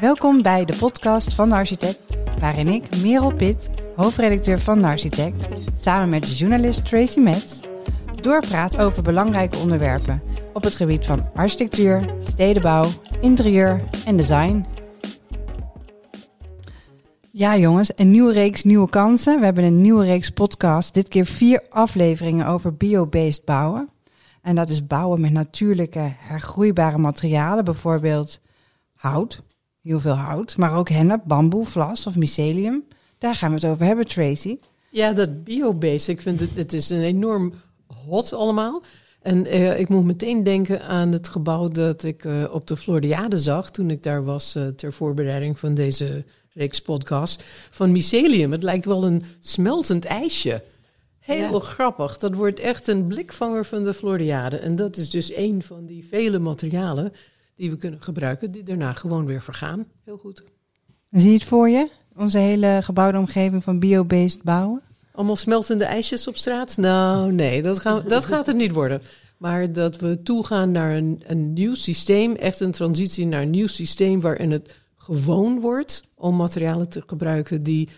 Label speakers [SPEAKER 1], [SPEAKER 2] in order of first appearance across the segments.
[SPEAKER 1] Welkom bij de podcast van de architect, waarin ik, Merel Pitt, hoofdredacteur van de architect, samen met journalist Tracy Metz, doorpraat over belangrijke onderwerpen op het gebied van architectuur, stedenbouw, interieur en design. Ja jongens, een nieuwe reeks nieuwe kansen. We hebben een nieuwe reeks podcast, dit keer vier afleveringen over biobased bouwen. En dat is bouwen met natuurlijke hergroeibare materialen, bijvoorbeeld hout, heel veel hout, maar ook hennep, bamboe, vlas of mycelium. Daar gaan we het over hebben, Tracy.
[SPEAKER 2] Ja, dat biobased, ik vind het, het is een enorm hot allemaal. En uh, ik moet meteen denken aan het gebouw dat ik uh, op de Floriade zag toen ik daar was uh, ter voorbereiding van deze reeks podcast van mycelium. Het lijkt wel een smeltend ijsje. Heel ja. grappig. Dat wordt echt een blikvanger van de Floriade. En dat is dus een van die vele materialen die we kunnen gebruiken, die daarna gewoon weer vergaan. Heel goed.
[SPEAKER 1] Zie je het voor je? Onze hele gebouwde omgeving van biobased bouwen?
[SPEAKER 2] Allemaal smeltende ijsjes op straat? Nou, nee, dat, gaan, dat gaat het niet worden. Maar dat we toegaan naar een, een nieuw systeem, echt een transitie naar een nieuw systeem waarin het gewoon wordt om materialen te gebruiken die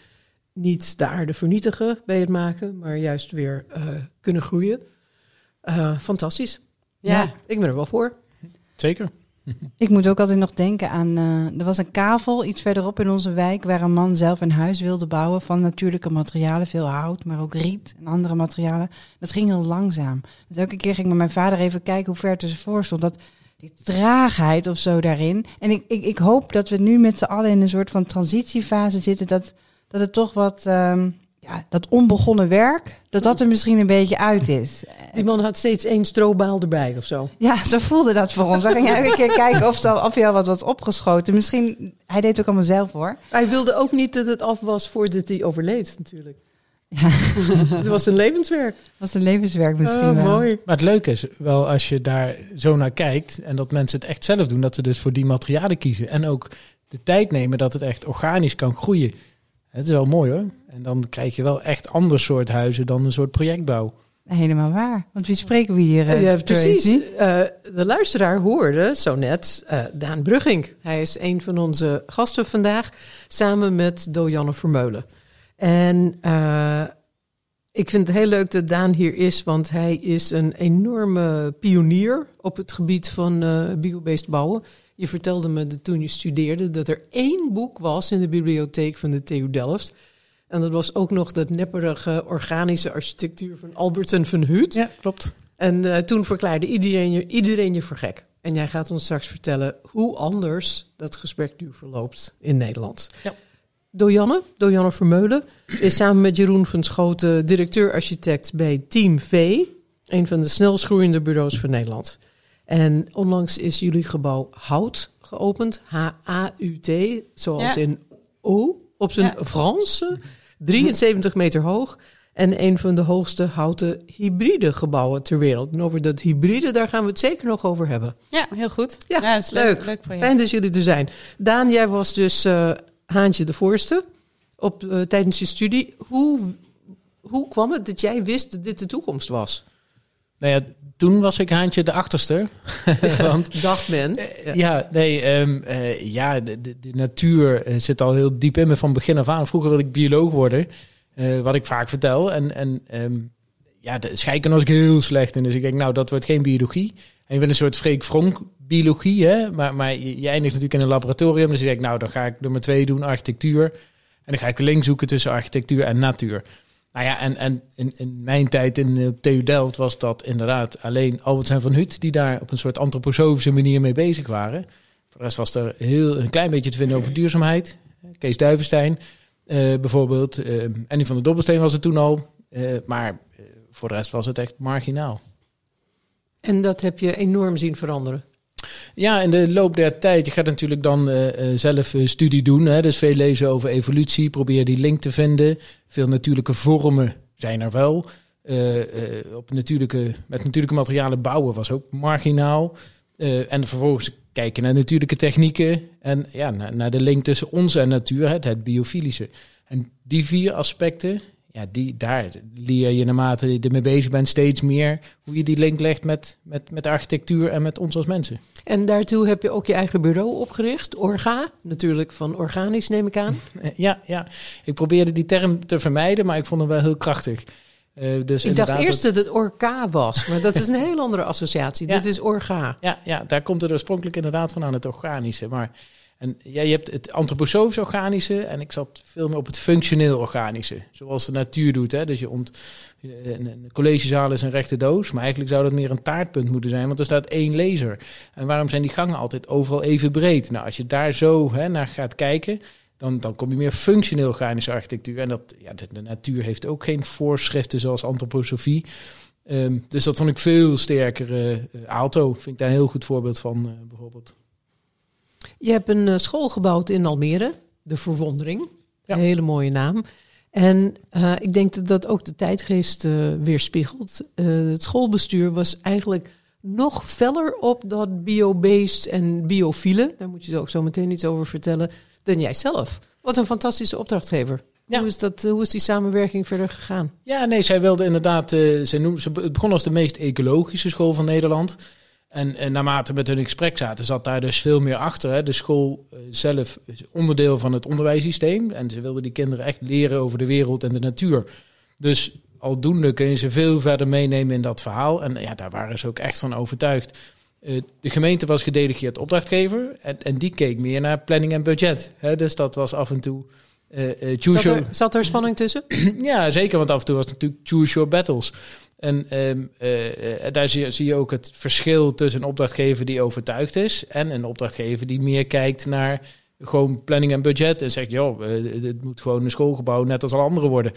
[SPEAKER 2] niet de aarde vernietigen bij het maken, maar juist weer uh, kunnen groeien. Uh, fantastisch. Ja, ja, ik ben er wel voor.
[SPEAKER 3] Zeker.
[SPEAKER 1] Ik moet ook altijd nog denken aan. Uh, er was een kavel iets verderop in onze wijk. waar een man zelf een huis wilde bouwen. van natuurlijke materialen. Veel hout, maar ook riet en andere materialen. Dat ging heel langzaam. Dus elke keer ging ik met mijn vader even kijken hoe ver het ervoor stond. Dat, die traagheid of zo daarin. En ik, ik, ik hoop dat we nu met z'n allen in een soort van transitiefase zitten. dat, dat het toch wat. Um, ja, dat onbegonnen werk, dat dat er misschien een beetje uit is.
[SPEAKER 2] Die man had steeds één strobaal erbij of zo.
[SPEAKER 1] Ja, zo voelde dat voor ons. We gingen elke keer kijken of, of hij al wat was opgeschoten. Misschien, hij deed het ook allemaal zelf hoor.
[SPEAKER 2] Hij wilde ook niet dat het af was voordat hij overleed natuurlijk. Ja. het was een levenswerk. Het
[SPEAKER 1] was een levenswerk misschien
[SPEAKER 2] oh, mooi.
[SPEAKER 3] Maar het leuke is wel als je daar zo naar kijkt... en dat mensen het echt zelf doen... dat ze dus voor die materialen kiezen. En ook de tijd nemen dat het echt organisch kan groeien. Het is wel mooi hoor. En dan krijg je wel echt ander soort huizen dan een soort projectbouw.
[SPEAKER 1] Helemaal waar. Want wie spreken we hier? Uh,
[SPEAKER 2] ja, precies. Uh, de luisteraar hoorde zo net uh, Daan Brugging. Hij is een van onze gasten vandaag, samen met Dojanne Vermeulen. En ik vind het heel leuk dat Daan hier is, want hij is een enorme pionier op het gebied van biobased bouwen. Je vertelde me dat toen je studeerde dat er één boek was in de bibliotheek van de TU Delft. En dat was ook nog dat nepperige organische architectuur van Alberten van Huut.
[SPEAKER 3] Ja, klopt.
[SPEAKER 2] En uh, toen verklaarde iedereen je, iedereen je voor gek. En jij gaat ons straks vertellen hoe anders dat gesprek nu verloopt in Nederland. Ja. Dojanne, Dojanne Vermeulen, is samen met Jeroen van Schoten directeur-architect bij Team V, een van de snelst groeiende bureaus van Nederland. En onlangs is jullie gebouw Hout geopend, H-A-U-T, zoals ja. in O op zijn ja. Franse, 73 meter hoog. En een van de hoogste houten hybride gebouwen ter wereld. En over dat hybride, daar gaan we het zeker nog over hebben.
[SPEAKER 4] Ja, heel goed.
[SPEAKER 2] Ja, ja is leuk. leuk Fijn dat jullie er zijn. Daan, jij was dus uh, Haantje de Voorste op, uh, tijdens je studie. Hoe, hoe kwam het dat jij wist dat dit de toekomst was?
[SPEAKER 3] Nou ja, toen was ik haantje de achterste.
[SPEAKER 2] Want, Dacht men.
[SPEAKER 3] Ja, ja nee, um, uh, ja, de, de, de natuur uh, zit al heel diep in me van begin af aan. Vroeger wilde ik bioloog worden, uh, wat ik vaak vertel. En, en um, ja, de scheikunde was ik heel slecht in. Dus ik denk, nou, dat wordt geen biologie. En je wil een soort Freek Fronk biologie, hè? Maar, maar je, je eindigt natuurlijk in een laboratorium. Dus ik denk, nou, dan ga ik nummer twee doen, architectuur. En dan ga ik de link zoeken tussen architectuur en natuur. Nou ja, en, en in, in mijn tijd in uh, TU Delft was dat inderdaad alleen Albert en Van Hut die daar op een soort antroposofische manier mee bezig waren. Voor de rest was er heel een klein beetje te vinden over duurzaamheid. Kees Duivenstein uh, bijvoorbeeld. Uh, Annie van der Dobbelsteen was er toen al. maar voor de rest was het echt marginaal.
[SPEAKER 2] En dat heb je enorm zien veranderen?
[SPEAKER 3] Ja, in de loop der tijd. Je gaat natuurlijk dan uh, zelf uh, studie doen. Hè? Dus veel lezen over evolutie. Probeer die link te vinden. Veel natuurlijke vormen zijn er wel. Op natuurlijke, met natuurlijke materialen bouwen was ook marginaal. en vervolgens kijken naar natuurlijke technieken. En ja, naar, naar de link tussen ons en natuur, het, het biofilische. En die vier aspecten, ja, die, daar leer je naarmate je ermee bezig bent steeds meer hoe je die link legt met, met, met architectuur en met ons als mensen.
[SPEAKER 2] En daartoe heb je ook je eigen bureau opgericht, Orga, natuurlijk van organisch neem ik aan.
[SPEAKER 3] Ja, ja, ik probeerde die term te vermijden, maar ik vond hem wel heel krachtig.
[SPEAKER 2] Uh, dus ik dacht eerst dat het orka was, maar dat is een heel andere associatie. Dit is orga.
[SPEAKER 3] Ja, ja, daar komt het oorspronkelijk inderdaad van aan het organische. Maar en ja, je hebt het antroposofisch organische en ik zat veel meer op het functioneel organische. Zoals de natuur doet. Hè? Dus je ont, een collegezaal is een rechte doos, maar eigenlijk zou dat meer een taartpunt moeten zijn, want er staat één laser. En waarom zijn die gangen altijd overal even breed? Nou, als je daar zo hè, naar gaat kijken, dan, dan kom je meer functioneel organische architectuur. En dat, ja, de, natuur heeft ook geen voorschriften zoals antroposofie. Um, dus dat vond ik veel sterker. Uh, Aalto vind ik daar een heel goed voorbeeld van, uh, bijvoorbeeld.
[SPEAKER 2] Je hebt een uh, school gebouwd in Almere, de Verwondering. Een hele mooie naam. En uh, ik denk dat dat ook de tijdgeest uh, weerspiegelt. het schoolbestuur was eigenlijk nog feller op dat bio-based en biofiele. Daar moet je ook zo meteen iets over vertellen. Dan jij zelf. Wat een fantastische opdrachtgever. Ja. Hoe, is dat, hoe is die samenwerking verder gegaan?
[SPEAKER 3] Ja, nee, zij wilde inderdaad. zij noemde, ze, het begon als de meest ecologische school van Nederland. En, en naarmate met hun gesprek zaten, zat daar dus veel meer achter. Hè. De school eh, zelf is onderdeel van het onderwijssysteem. En ze wilden die kinderen echt leren over de wereld en de natuur. Dus aldoende kun je ze veel verder meenemen in dat verhaal. En ja, daar waren ze ook echt van overtuigd. Uh, de gemeente was gedelegeerd opdrachtgever. En, en die keek meer naar planning en budget. Hè. Dus dat was af en toe...
[SPEAKER 2] Uh, zat, er, zat er spanning tussen?
[SPEAKER 3] ja, zeker. Want af en toe was het natuurlijk choose your battles. En um, uh, daar zie je, zie je, ook het verschil tussen een opdrachtgever die overtuigd is en een opdrachtgever die meer kijkt naar gewoon planning en budget en zegt, joh, uh, het moet gewoon een schoolgebouw net als alle andere worden.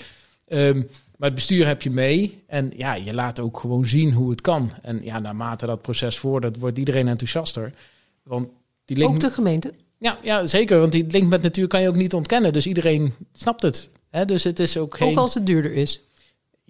[SPEAKER 3] Um, maar het bestuur heb je mee en ja, je laat ook gewoon zien hoe het kan. En ja, naarmate dat proces voordat, wordt iedereen enthousiaster. Want
[SPEAKER 2] die link... Ook de gemeente?
[SPEAKER 3] Ja, ja, zeker. Want die link met natuur kan je ook niet ontkennen. Dus iedereen snapt het. Hè? Dus het is ook geen...
[SPEAKER 2] Ook als het duurder is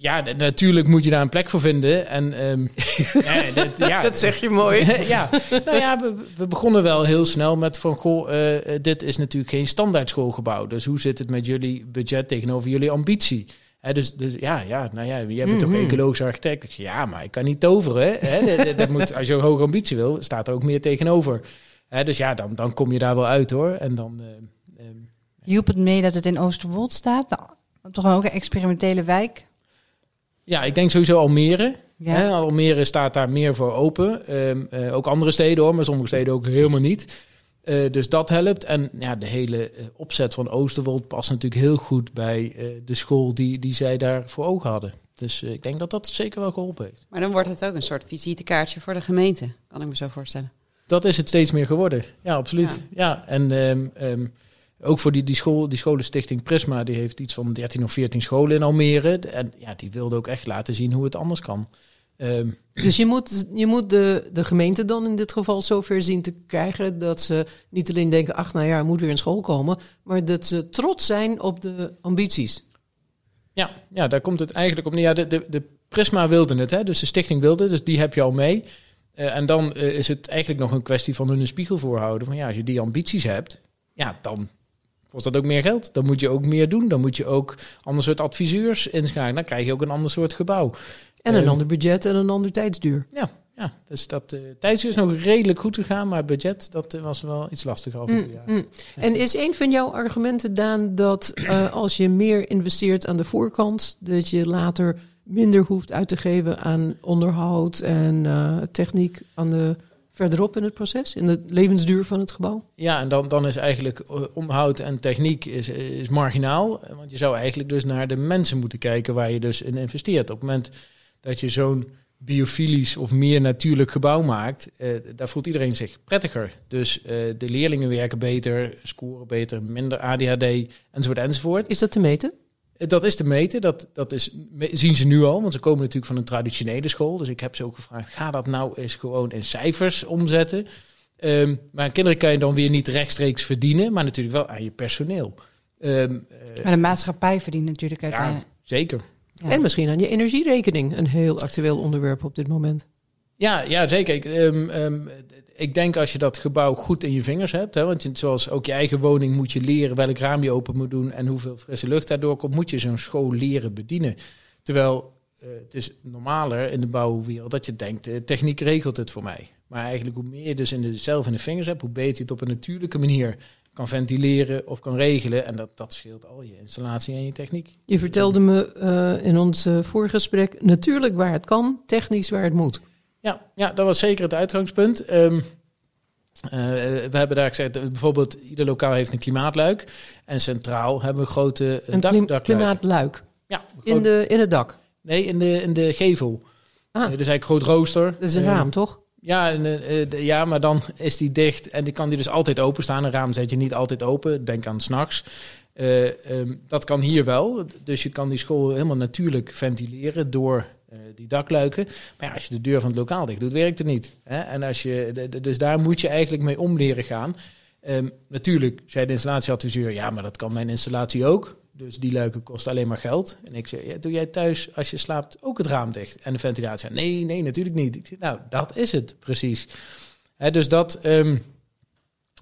[SPEAKER 3] ja, natuurlijk moet je daar een plek voor vinden. En, um,
[SPEAKER 2] ja, dat, ja. dat zeg je mooi.
[SPEAKER 3] ja, nou ja we, we, begonnen wel heel snel met van... Goh, uh, dit is natuurlijk geen standaard schoolgebouw. Dus hoe zit het met jullie budget tegenover jullie ambitie? He, dus, dus ja, ja, nou ja, jij bent mm -hmm. toch mhm. ecologisch architect? Ik zeg, ja, maar ik kan niet toveren. Hè? dat, dat, moet, als je een hoge ambitie wil, staat er ook meer tegenover. He, dus ja, dan, dan kom je daar wel uit hoor. En dan... Uh,
[SPEAKER 1] um, Hielp het mee dat het in Oosterwold staat? Nou, toch ook een experimentele wijk?
[SPEAKER 3] Ja, ik denk sowieso Almere. Ja. Almere staat daar meer voor open. Um, uh, ook andere steden hoor, maar sommige steden ook helemaal niet. Uh, dus dat helpt. En ja, de hele uh, opzet van Oosterwold past natuurlijk heel goed bij de school die, die zij daar voor ogen hadden. Dus ik denk dat dat zeker wel geholpen heeft.
[SPEAKER 4] Maar dan wordt het ook een soort visitekaartje voor de gemeente, kan ik me zo voorstellen.
[SPEAKER 3] Dat is het steeds meer geworden. Ja, absoluut. Ja, ja en um, um, ook voor die, die, school, die scholenstichting Prisma, die heeft iets van 13 of 14 scholen in Almere. En ja, die wilde ook echt laten zien hoe het anders kan.
[SPEAKER 2] Um, dus je moet, je moet de, de gemeente dan in dit geval zover zien te krijgen dat ze niet alleen denken, ach nou ja, er moet weer een school komen, maar dat ze trots zijn op de ambities.
[SPEAKER 3] Ja, ja daar komt het eigenlijk op neer. Ja, de, de, de Prisma wilde het, hè? dus de stichting wilde, dus die heb je al mee. Uh, en dan uh, is het eigenlijk nog een kwestie van hun een spiegel voorhouden. Van ja, als je die ambities hebt, ja, dan kost dat ook meer geld. Dan moet je ook meer doen. Dan moet je ook ander soort adviseurs inschakelen. Dan krijg je ook een ander soort gebouw.
[SPEAKER 2] En een uh, ander budget en een ander tijdsduur.
[SPEAKER 3] Ja, ja dus dat uh, tijdsduur is nog redelijk goed gegaan, maar budget dat uh, was wel iets lastiger over mm, jaar. Mm.
[SPEAKER 2] En is een van jouw argumenten, Daan, dat als je meer investeert aan de voorkant, dat je later minder hoeft uit te geven aan onderhoud en techniek aan de verderop in het proces, in de levensduur van het gebouw?
[SPEAKER 3] Ja, en dan, dan is eigenlijk eh, onderhoud en techniek is, is marginaal. Want je zou eigenlijk dus naar de mensen moeten kijken waar je dus in investeert. Op het moment dat je zo'n biofilisch of meer natuurlijk gebouw maakt, eh, daar voelt iedereen zich prettiger. Dus eh, de leerlingen werken beter, scoren beter, minder ADHD enzovoort enzovoort.
[SPEAKER 2] Is dat te meten?
[SPEAKER 3] Dat is te meten, dat, dat is, zien ze nu al, want ze komen natuurlijk van een traditionele school. Dus ik heb ze ook gevraagd, ga dat nou eens gewoon in cijfers omzetten. Um, maar kinderen kan je dan weer niet rechtstreeks verdienen, maar natuurlijk wel aan je personeel.
[SPEAKER 1] Um, maar de maatschappij verdient natuurlijk uiteindelijk.
[SPEAKER 3] Ja, zeker.
[SPEAKER 2] Ja. En misschien aan je energierekening, een heel actueel onderwerp op dit moment.
[SPEAKER 3] Ja, ja zeker. Ik, ehm, ehm, ik denk als je dat gebouw goed in je vingers hebt, hè, want je, zoals ook je eigen woning moet je leren welk raam je open moet doen en hoeveel frisse lucht daardoor komt, moet je zo'n school leren bedienen. Terwijl eh, het is normaler in de bouwwereld dat je denkt, de techniek regelt het voor mij. Maar eigenlijk hoe meer je dus in de, zelf in de vingers hebt, hoe beter je het op een natuurlijke manier kan ventileren of kan regelen. En dat, dat scheelt al je installatie en je techniek.
[SPEAKER 2] Je vertelde me uh, in ons uh, voorgesprek natuurlijk waar het kan, technisch waar het moet.
[SPEAKER 3] Ja, ja dat was zeker het uitgangspunt. Um, uh, we hebben daar gezegd, bijvoorbeeld ieder lokaal heeft een klimaatluik. En centraal hebben we grote
[SPEAKER 2] een dak, klim klimaatluik?
[SPEAKER 3] Ja.
[SPEAKER 2] In, de, in het dak?
[SPEAKER 3] Nee, in de, in de gevel. Ah. dus eigenlijk groot rooster.
[SPEAKER 2] Dat is een raam, toch?
[SPEAKER 3] Ja, uh, ja, maar dan is die dicht en die kan die dus altijd openstaan. Een raam zet je niet altijd open. Denk aan s'nachts. Uh, um, dat kan hier wel. Dus je kan die school helemaal natuurlijk ventileren door uh, die dakluiken. Maar ja, als je de deur van het lokaal dicht doet, werkt het niet. Hè? En als je, dus daar moet je eigenlijk mee om leren gaan. Um, natuurlijk zei de installatieadviseur, ja, maar dat kan mijn installatie ook. Dus die luiken kosten alleen maar geld. En ik zeg, ja, doe jij thuis als je slaapt ook het raam dicht en de ventilatie? Nee, nee, natuurlijk niet. Ik zeg, nou, dat is het precies. Dus dat, um,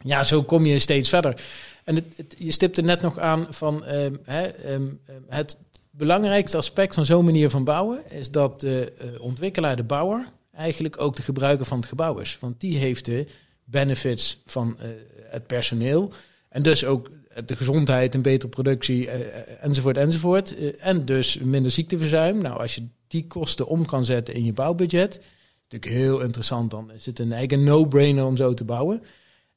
[SPEAKER 3] ja, zo kom je steeds verder. En het, het, je stipte net nog aan van um, het belangrijkste aspect van zo'n manier van bouwen is dat de uh, ontwikkelaar, de bouwer, eigenlijk ook de gebruiker van het gebouw is. Want die heeft de benefits van uh, het personeel. En dus ook de gezondheid, een betere productie, uh, enzovoort, enzovoort. En dus minder ziekteverzuim. Nou, als je die kosten om kan zetten in je bouwbudget, natuurlijk heel interessant. Dan is het een eigen no-brainer om zo te bouwen.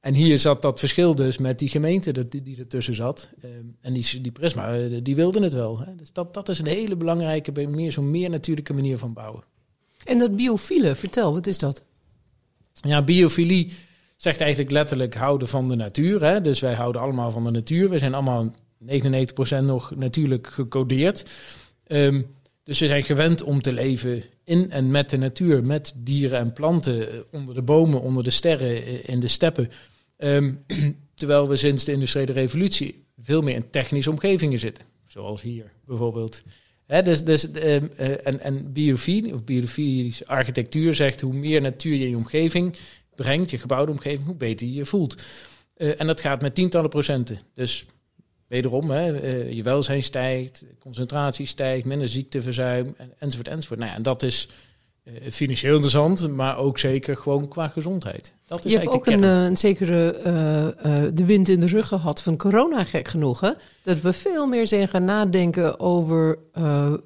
[SPEAKER 3] En hier zat dat verschil dus met die gemeente die, die ertussen zat. Uh, en die, die Prisma, die wilden het wel. Hè. Dus dat, dat is een hele belangrijke, meer, zo'n meer natuurlijke manier van bouwen.
[SPEAKER 2] En dat biofiele, vertel, wat is dat?
[SPEAKER 3] Ja, biofilie zegt eigenlijk letterlijk houden van de natuur. Hè? Dus wij houden allemaal van de natuur. We zijn allemaal 99% nog natuurlijk gecodeerd. Um, dus we zijn gewend om te leven in en met de natuur, met dieren en planten, onder de bomen, onder de sterren, in de steppen. Um, terwijl we sinds de industriële revolutie veel meer in technische omgevingen zitten, zoals hier bijvoorbeeld. Dus, dus, um, uh, en, en of biofilische architectuur zegt hoe meer natuur je in je omgeving brengt, je gebouwde omgeving, hoe beter je je voelt. Uh, en dat gaat met tientallen procenten. Dus wederom, uh, je welzijn stijgt, concentratie stijgt, minder ziekteverzuim, en, enzovoort, enzovoort. Nou ja, en dat is financieel interessant, maar ook zeker gewoon qua gezondheid. Dat is
[SPEAKER 2] je hebt ook een, een, zekere de wind in de rug gehad van corona, gek genoeg. Hè? Dat we veel meer zijn gaan nadenken over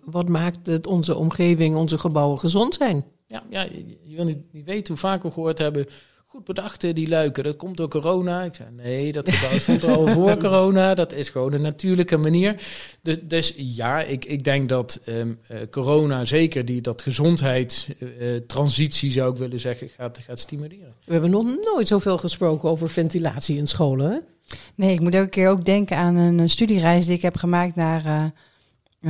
[SPEAKER 2] wat maakt het onze omgeving, onze gebouwen gezond zijn.
[SPEAKER 3] Ja, ja je wil niet, niet weten hoe vaak we gehoord hebben. Goed bedacht, die luiken, dat komt door corona. Ik zei, nee, dat gebouw stond er al voor corona. Dat is gewoon een natuurlijke manier. Dus, dus ja, ik, ik denk dat um, uh, corona zeker die, dat gezondheidstransitie, uh, zou ik willen zeggen, gaat, gaat stimuleren.
[SPEAKER 2] We hebben nog nooit zoveel gesproken over ventilatie in scholen, hè?
[SPEAKER 1] Nee, ik moet elke keer ook denken aan een studiereis die ik heb gemaakt naar... Uh,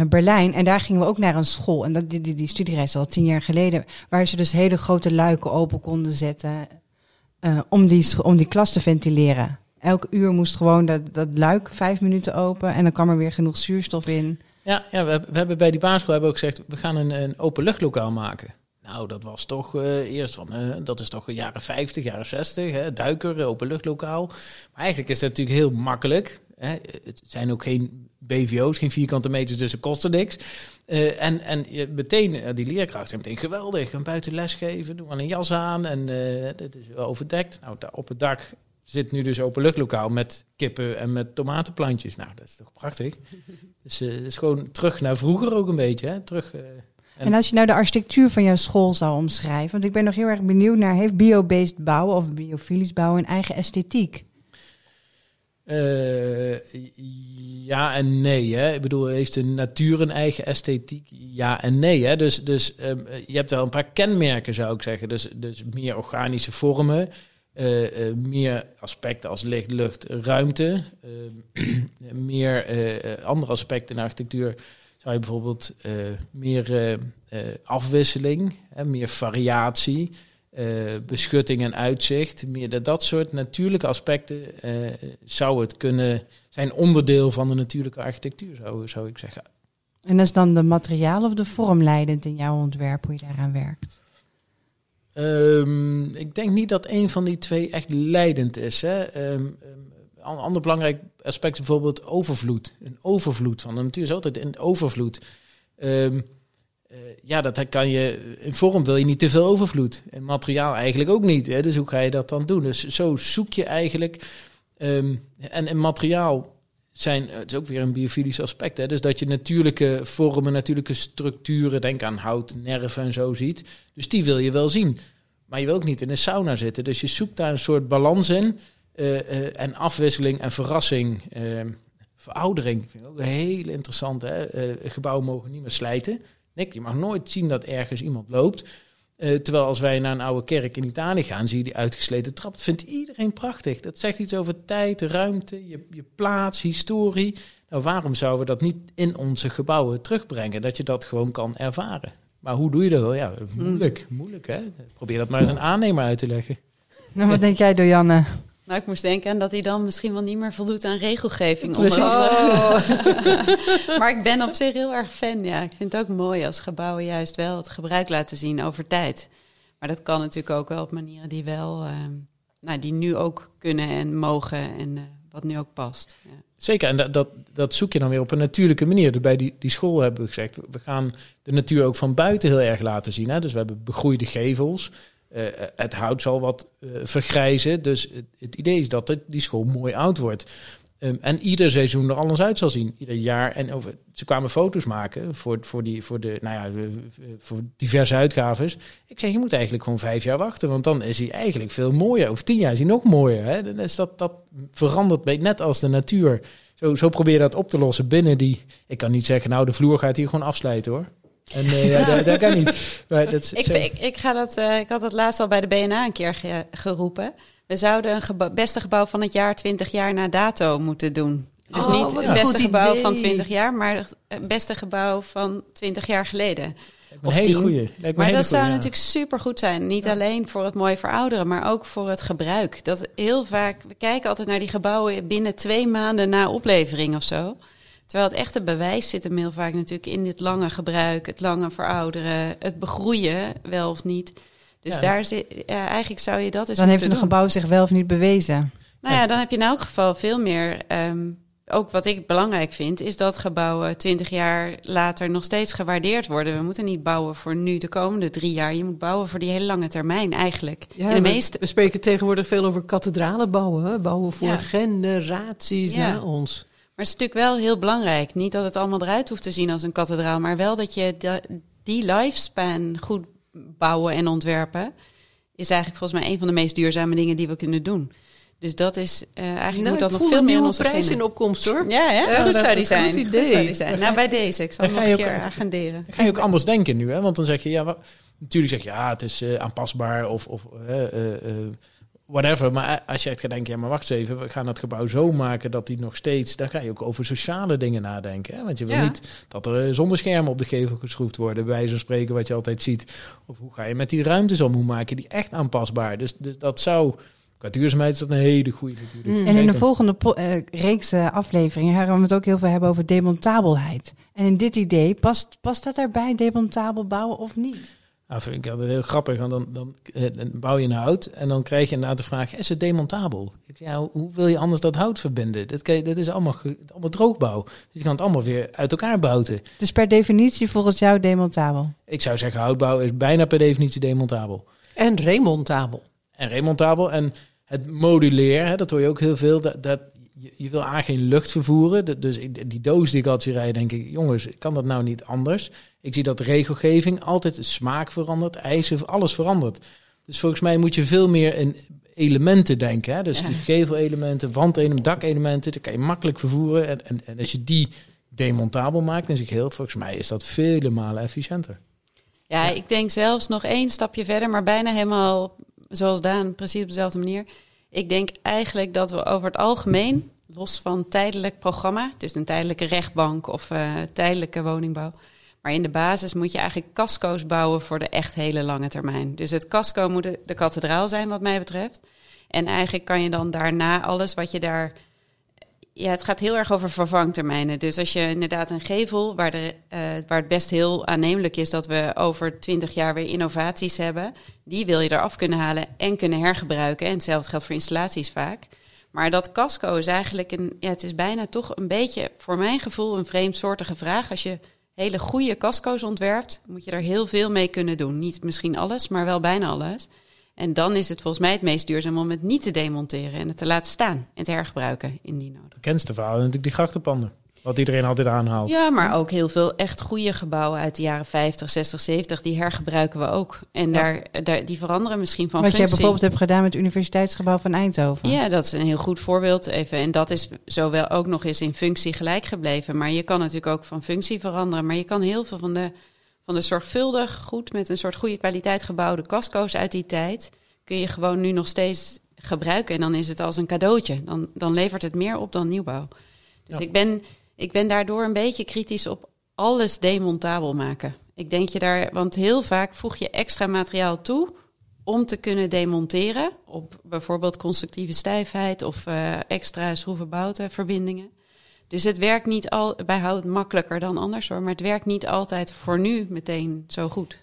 [SPEAKER 1] Berlijn. En daar gingen we ook naar een school. En dat, die, die, die studiereis al tien jaar geleden. Waar ze dus hele grote luiken open konden zetten. Uh, om, die, om die klas te ventileren. Elk uur moest gewoon dat, dat luik vijf minuten open. En dan kwam er weer genoeg zuurstof in.
[SPEAKER 3] Ja, ja we, we hebben bij die basisschool hebben ook gezegd... we gaan een, een openluchtlokaal maken. Nou, dat was toch uh, eerst van, uh, dat is toch jaren 50, jaren 60, hè, duiker, openluchtlokaal. Maar eigenlijk is dat natuurlijk heel makkelijk. Het zijn ook geen BVO's, geen vierkante meters, dus het kostte niks. Uh, en, en meteen, uh, die leerkracht zijn meteen geweldig. Kan buiten lesgeven, doe maar een jas aan en uh, dat is overdekt. Nou, op het dak zit nu dus openluchtlokaal met kippen en met tomatenplantjes. Nou, dat is toch prachtig. dus het is gewoon terug naar vroeger ook een beetje. Hè? Terug,
[SPEAKER 1] en, en, als je nou de architectuur van jouw school zou omschrijven, want ik ben nog heel erg benieuwd naar, heeft bio-based bouwen of biofilisch bouwen een eigen esthetiek?
[SPEAKER 3] Uh, ja en nee. Hè. Ik bedoel, heeft de natuur een eigen esthetiek? Ja en nee. Hè. Dus, dus um, je hebt wel een paar kenmerken, zou ik zeggen. Dus, dus meer organische vormen, uh, uh, meer aspecten als licht, lucht, ruimte. meer andere aspecten in architectuur zou je bijvoorbeeld meer afwisseling, hè, meer variatie. Uh, beschutting en uitzicht. Meer dat, dat soort natuurlijke aspecten uh, zou het kunnen zijn onderdeel van de natuurlijke architectuur, zou, zou ik zeggen.
[SPEAKER 1] En is dan de materiaal of de vorm leidend in jouw ontwerp, hoe je daaraan werkt?
[SPEAKER 3] Ehm, ik denk niet dat een van die twee echt leidend is. Hè. Ehm, ehm, een ander belangrijk aspect is bijvoorbeeld overvloed. Een overvloed van de natuur is altijd een overvloed. Eh, ja, dat kan je. In vorm wil je niet te veel overvloed. En materiaal eigenlijk ook niet. Hè? Dus hoe ga je dat dan doen? Dus zo zoek je eigenlijk. ehm, en in materiaal zijn, het is ook weer een biofilisch aspect. Hè? Dus dat je natuurlijke vormen, natuurlijke structuren, denk aan hout, nerven en zo ziet. Dus die wil je wel zien. Maar je wil ook niet in een sauna zitten. Dus je zoekt daar een soort balans in. eh, eh, en afwisseling en verrassing. ehm, veroudering vind ik ook heel interessant. Hè? Eh, gebouwen mogen niet meer slijten. Nick, je mag nooit zien dat ergens iemand loopt. Eh, terwijl als wij naar een oude kerk in Italië gaan, zie je die uitgesleten trap. Dat vindt iedereen prachtig. Dat zegt iets over tijd, ruimte, je, je plaats, historie. Nou, waarom zouden we dat niet in onze gebouwen terugbrengen? Dat je dat gewoon kan ervaren. Maar hoe doe je dat? Ja, moeilijk. Moeilijk, hè? Probeer dat maar eens een aannemer uit te leggen.
[SPEAKER 1] Nou, wat denk jij, Dojanne?
[SPEAKER 4] Nou, ik moest denken aan dat hij dan misschien wel niet meer voldoet aan regelgeving. Andere.
[SPEAKER 2] Oh.
[SPEAKER 4] maar ik ben op zich heel erg fan. Ja, ik vind het ook mooi als gebouwen juist wel het gebruik laten zien over tijd. Maar dat kan natuurlijk ook wel op manieren die wel, ehm, nou, die nu ook kunnen en mogen en eh, wat nu ook past. Ja.
[SPEAKER 3] Zeker, en dat, dat, dat zoek je dan weer op een natuurlijke manier. Dus bij die, die school hebben we gezegd, we gaan de natuur ook van buiten heel erg laten zien. Hè? Dus we hebben begroeide gevels. Eh, het hout zal wat eh, vergrijzen. Dus het, idee is dat het, die school mooi oud wordt. Um, en ieder seizoen er anders uit zal zien. Ieder jaar. En ze kwamen foto's maken voor, voor, die, voor, de, nou ja, voor diverse uitgaves. Ik zeg, je moet eigenlijk gewoon vijf jaar wachten. Want dan is hij eigenlijk veel mooier. Over tien jaar is hij nog mooier. Hè? Dan is dat, dat verandert net als de natuur. Zo, zo probeer dat op te lossen binnen die... Ik kan niet zeggen, nou, de vloer gaat hier gewoon afsluiten hoor. En nee, ja, dat, dat, kan niet. Maar dat is,
[SPEAKER 4] ik, ik, ik, ga dat, uh, ik had dat laatst al bij de BNA een keer ge geroepen. We zouden een gebouw, beste gebouw van het jaar 20 jaar na dato moeten doen. Dus
[SPEAKER 2] oh,
[SPEAKER 4] niet het beste gebouw idee. van 20 jaar, maar het beste gebouw van 20 jaar geleden.
[SPEAKER 3] Of hele goeie.
[SPEAKER 4] maar dat goeie, zou ja. natuurlijk super goed zijn. Niet ja. alleen voor het mooi verouderen, maar ook voor het gebruik. Dat heel vaak, we kijken altijd naar die gebouwen binnen twee maanden na oplevering of zo. Terwijl het echte bewijs zit hem heel vaak natuurlijk in dit lange gebruik, het lange verouderen, het begroeien, wel of niet. Dus ja. daar zit, ja, eigenlijk zou je dat eens
[SPEAKER 1] Dan heeft een
[SPEAKER 4] doen.
[SPEAKER 1] gebouw zich wel of niet bewezen.
[SPEAKER 4] Nou ja, dan heb je in elk geval veel meer. Um, ook wat ik belangrijk vind, is dat gebouwen twintig jaar later nog steeds gewaardeerd worden. We moeten niet bouwen voor nu de komende drie jaar. Je moet bouwen voor die hele lange termijn eigenlijk.
[SPEAKER 2] Ja,
[SPEAKER 4] in de
[SPEAKER 2] we,
[SPEAKER 4] meeste...
[SPEAKER 2] we spreken tegenwoordig veel over kathedralen bouwen. Hè? Bouwen voor ja. generaties ja. na ons.
[SPEAKER 4] Maar het is natuurlijk wel heel belangrijk. Niet dat het allemaal eruit hoeft te zien als een kathedraal, maar wel dat je de, die lifespan goed bouwen en ontwerpen. Is eigenlijk volgens mij een van de meest duurzame dingen die we kunnen doen. Dus dat is uh, eigenlijk
[SPEAKER 2] nou,
[SPEAKER 4] moet dat nog veel meer in onze
[SPEAKER 2] prijs in opkomst hoor.
[SPEAKER 4] Ja, goed
[SPEAKER 2] dat
[SPEAKER 4] zou die zijn.
[SPEAKER 2] goed
[SPEAKER 4] Goed
[SPEAKER 2] idee.
[SPEAKER 4] zou die zijn. Nou, bij deze. Ik zal nog een keer
[SPEAKER 3] ook-
[SPEAKER 4] agenderen.
[SPEAKER 3] Dan ga je ook anders denken nu, hè? Want dan zeg je, ja, natuurlijk zeg je, ja, het is eh, aanpasbaar of, of eh, eh, eh, whatever. Maar als je echt gaat denken, ja, maar wacht eens even, we gaan het gebouw zo maken dat die nog steeds, dan ga je ook over sociale dingen nadenken. Hè? Want je wil
[SPEAKER 4] Ja.
[SPEAKER 3] niet dat er eh, zonneschermen op de gevel geschroefd worden, bij wijze van spreken, wat je altijd ziet. Of hoe ga je met die ruimtes om? Hoe maak je die echt aanpasbaar? Dus, dus dat zou, qua duurzaamheid is dat een hele goede natuurlijk.
[SPEAKER 2] Mm.
[SPEAKER 1] En in de volgende eh, reeks eh, afleveringen gaan we het ook heel veel hebben over demontabelheid. En in dit idee, past, past dat erbij, demontabel bouwen of niet?
[SPEAKER 3] Nou, vind ik altijd heel grappig. Want dan, dan, eh, dan bouw je een hout en dan krijg je inderdaad de vraag: is het demontabel? Ja, hoe, wil je anders dat hout verbinden? Dat, kan je, dat is allemaal, allemaal droogbouw. Dus je kan het allemaal weer uit elkaar bouten.
[SPEAKER 1] Dus per definitie volgens jou demontabel.
[SPEAKER 3] Ik zou zeggen, houtbouw is bijna per definitie demontabel.
[SPEAKER 2] En remontabel.
[SPEAKER 3] En remontabel. En het modulair, hè, dat hoor je ook heel veel. Dat, dat, je, je wil aan geen lucht vervoeren. Dus die doos die ik altijd zie rijden, denk ik... jongens, kan dat nou niet anders? Ik zie dat regelgeving altijd de smaak verandert, eisen, alles verandert. Dus volgens mij moet je veel meer in elementen denken. Hè? Dus
[SPEAKER 4] Ja.
[SPEAKER 3] gevelelementen, wandelementen, dakelementen... dat kan je makkelijk vervoeren. En, en, en als je die demontabel maakt in zijn geheel... volgens mij is dat vele malen efficiënter.
[SPEAKER 4] Ja, ik denk zelfs nog één stapje verder, maar bijna helemaal zoals Daan, precies op dezelfde manier. Ik denk eigenlijk dat we over het algemeen, los van tijdelijk programma, dus een tijdelijke rechtbank of eh, tijdelijke woningbouw, maar in de basis moet je eigenlijk casco's bouwen voor de echt hele lange termijn. Dus het casco moet de, de kathedraal zijn, wat mij betreft. En eigenlijk kan je dan daarna alles wat je daar ja, het gaat heel erg over vervangtermijnen. Dus als je inderdaad een gevel, waar, de, uh, waar het best heel aannemelijk is dat we over twintig jaar weer innovaties hebben, die wil je eraf kunnen halen en kunnen hergebruiken. En hetzelfde geldt voor installaties vaak. Maar dat casco is eigenlijk een, ja, het is bijna toch een beetje, voor mijn gevoel, een vreemdsoortige vraag. Als je hele goede casco's ontwerpt, moet je er heel veel mee kunnen doen. Niet misschien alles, maar wel bijna alles. En dan is het volgens mij het meest duurzaam om het niet te demonteren en het te laten staan en te hergebruiken indien nodig.
[SPEAKER 3] Bekendste verhaal natuurlijk die grachtenpanden. Wat iedereen altijd aanhaalt.
[SPEAKER 4] Ja, maar ook heel veel echt goede gebouwen uit de jaren 50, 60, 70, die hergebruiken we ook. En daar, daar, die veranderen misschien van
[SPEAKER 1] Wat
[SPEAKER 4] functie.
[SPEAKER 1] jij bijvoorbeeld hebt gedaan met het Universiteitsgebouw van Eindhoven.
[SPEAKER 4] Ja, dat is een heel goed voorbeeld. Even. En dat is zowel ook nog eens in functie gelijk gebleven. Maar je kan natuurlijk ook van functie veranderen. Maar je kan heel veel van de, van de zorgvuldig, goed, met een soort goede kwaliteit gebouwde casco's uit die tijd... kun je gewoon nu nog steeds gebruiken. En dan is het als een cadeautje. Dan, dan levert het meer op dan nieuwbouw. Dus
[SPEAKER 3] Ja.
[SPEAKER 4] ik ben ik ben daardoor een beetje kritisch op alles demontabel maken. Ik denk je daar, want heel vaak voeg je extra materiaal toe om te kunnen demonteren op bijvoorbeeld constructieve stijfheid of eh, extra schroevenbouten verbindingen. Dus het werkt niet al bij hout makkelijker dan anders hoor, maar het werkt niet altijd voor nu meteen zo goed.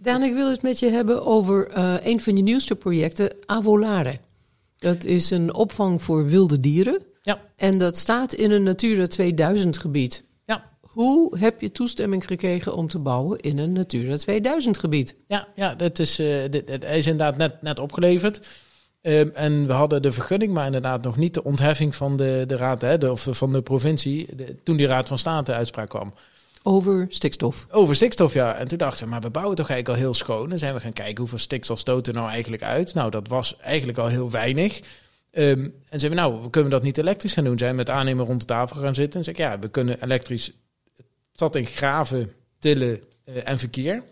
[SPEAKER 2] Daan, ik wil het met je hebben over eh, een van je nieuwste projecten, Avolare. Dat is een opvang voor wilde dieren.
[SPEAKER 3] Ja.
[SPEAKER 2] En dat staat in een Natura 2000 gebied.
[SPEAKER 3] Ja.
[SPEAKER 2] Hoe heb je toestemming gekregen om te bouwen in een Natura 2000 gebied?
[SPEAKER 3] Ja, ja dat is, eh, dit, het is inderdaad net, net opgeleverd. Ehm, en we hadden de vergunning, maar inderdaad nog niet de ontheffing van de, de raad, hè, de, of van de provincie, de- toen die raad van state uitspraak kwam.
[SPEAKER 2] Over stikstof.
[SPEAKER 3] Over stikstof, ja. En toen dachten we, maar we bouwen toch eigenlijk al heel schoon. En zijn we gaan kijken hoeveel stikstof stoot er nou eigenlijk uit. Nou, dat was eigenlijk al heel weinig. Ehm, en zeiden we, nou, we kunnen dat niet elektrisch gaan doen. Zijn we met aannemer rond de tafel gaan zitten. En zeg ik, ja, we kunnen elektrisch... Het zat in graven, tillen eh, en verkeer.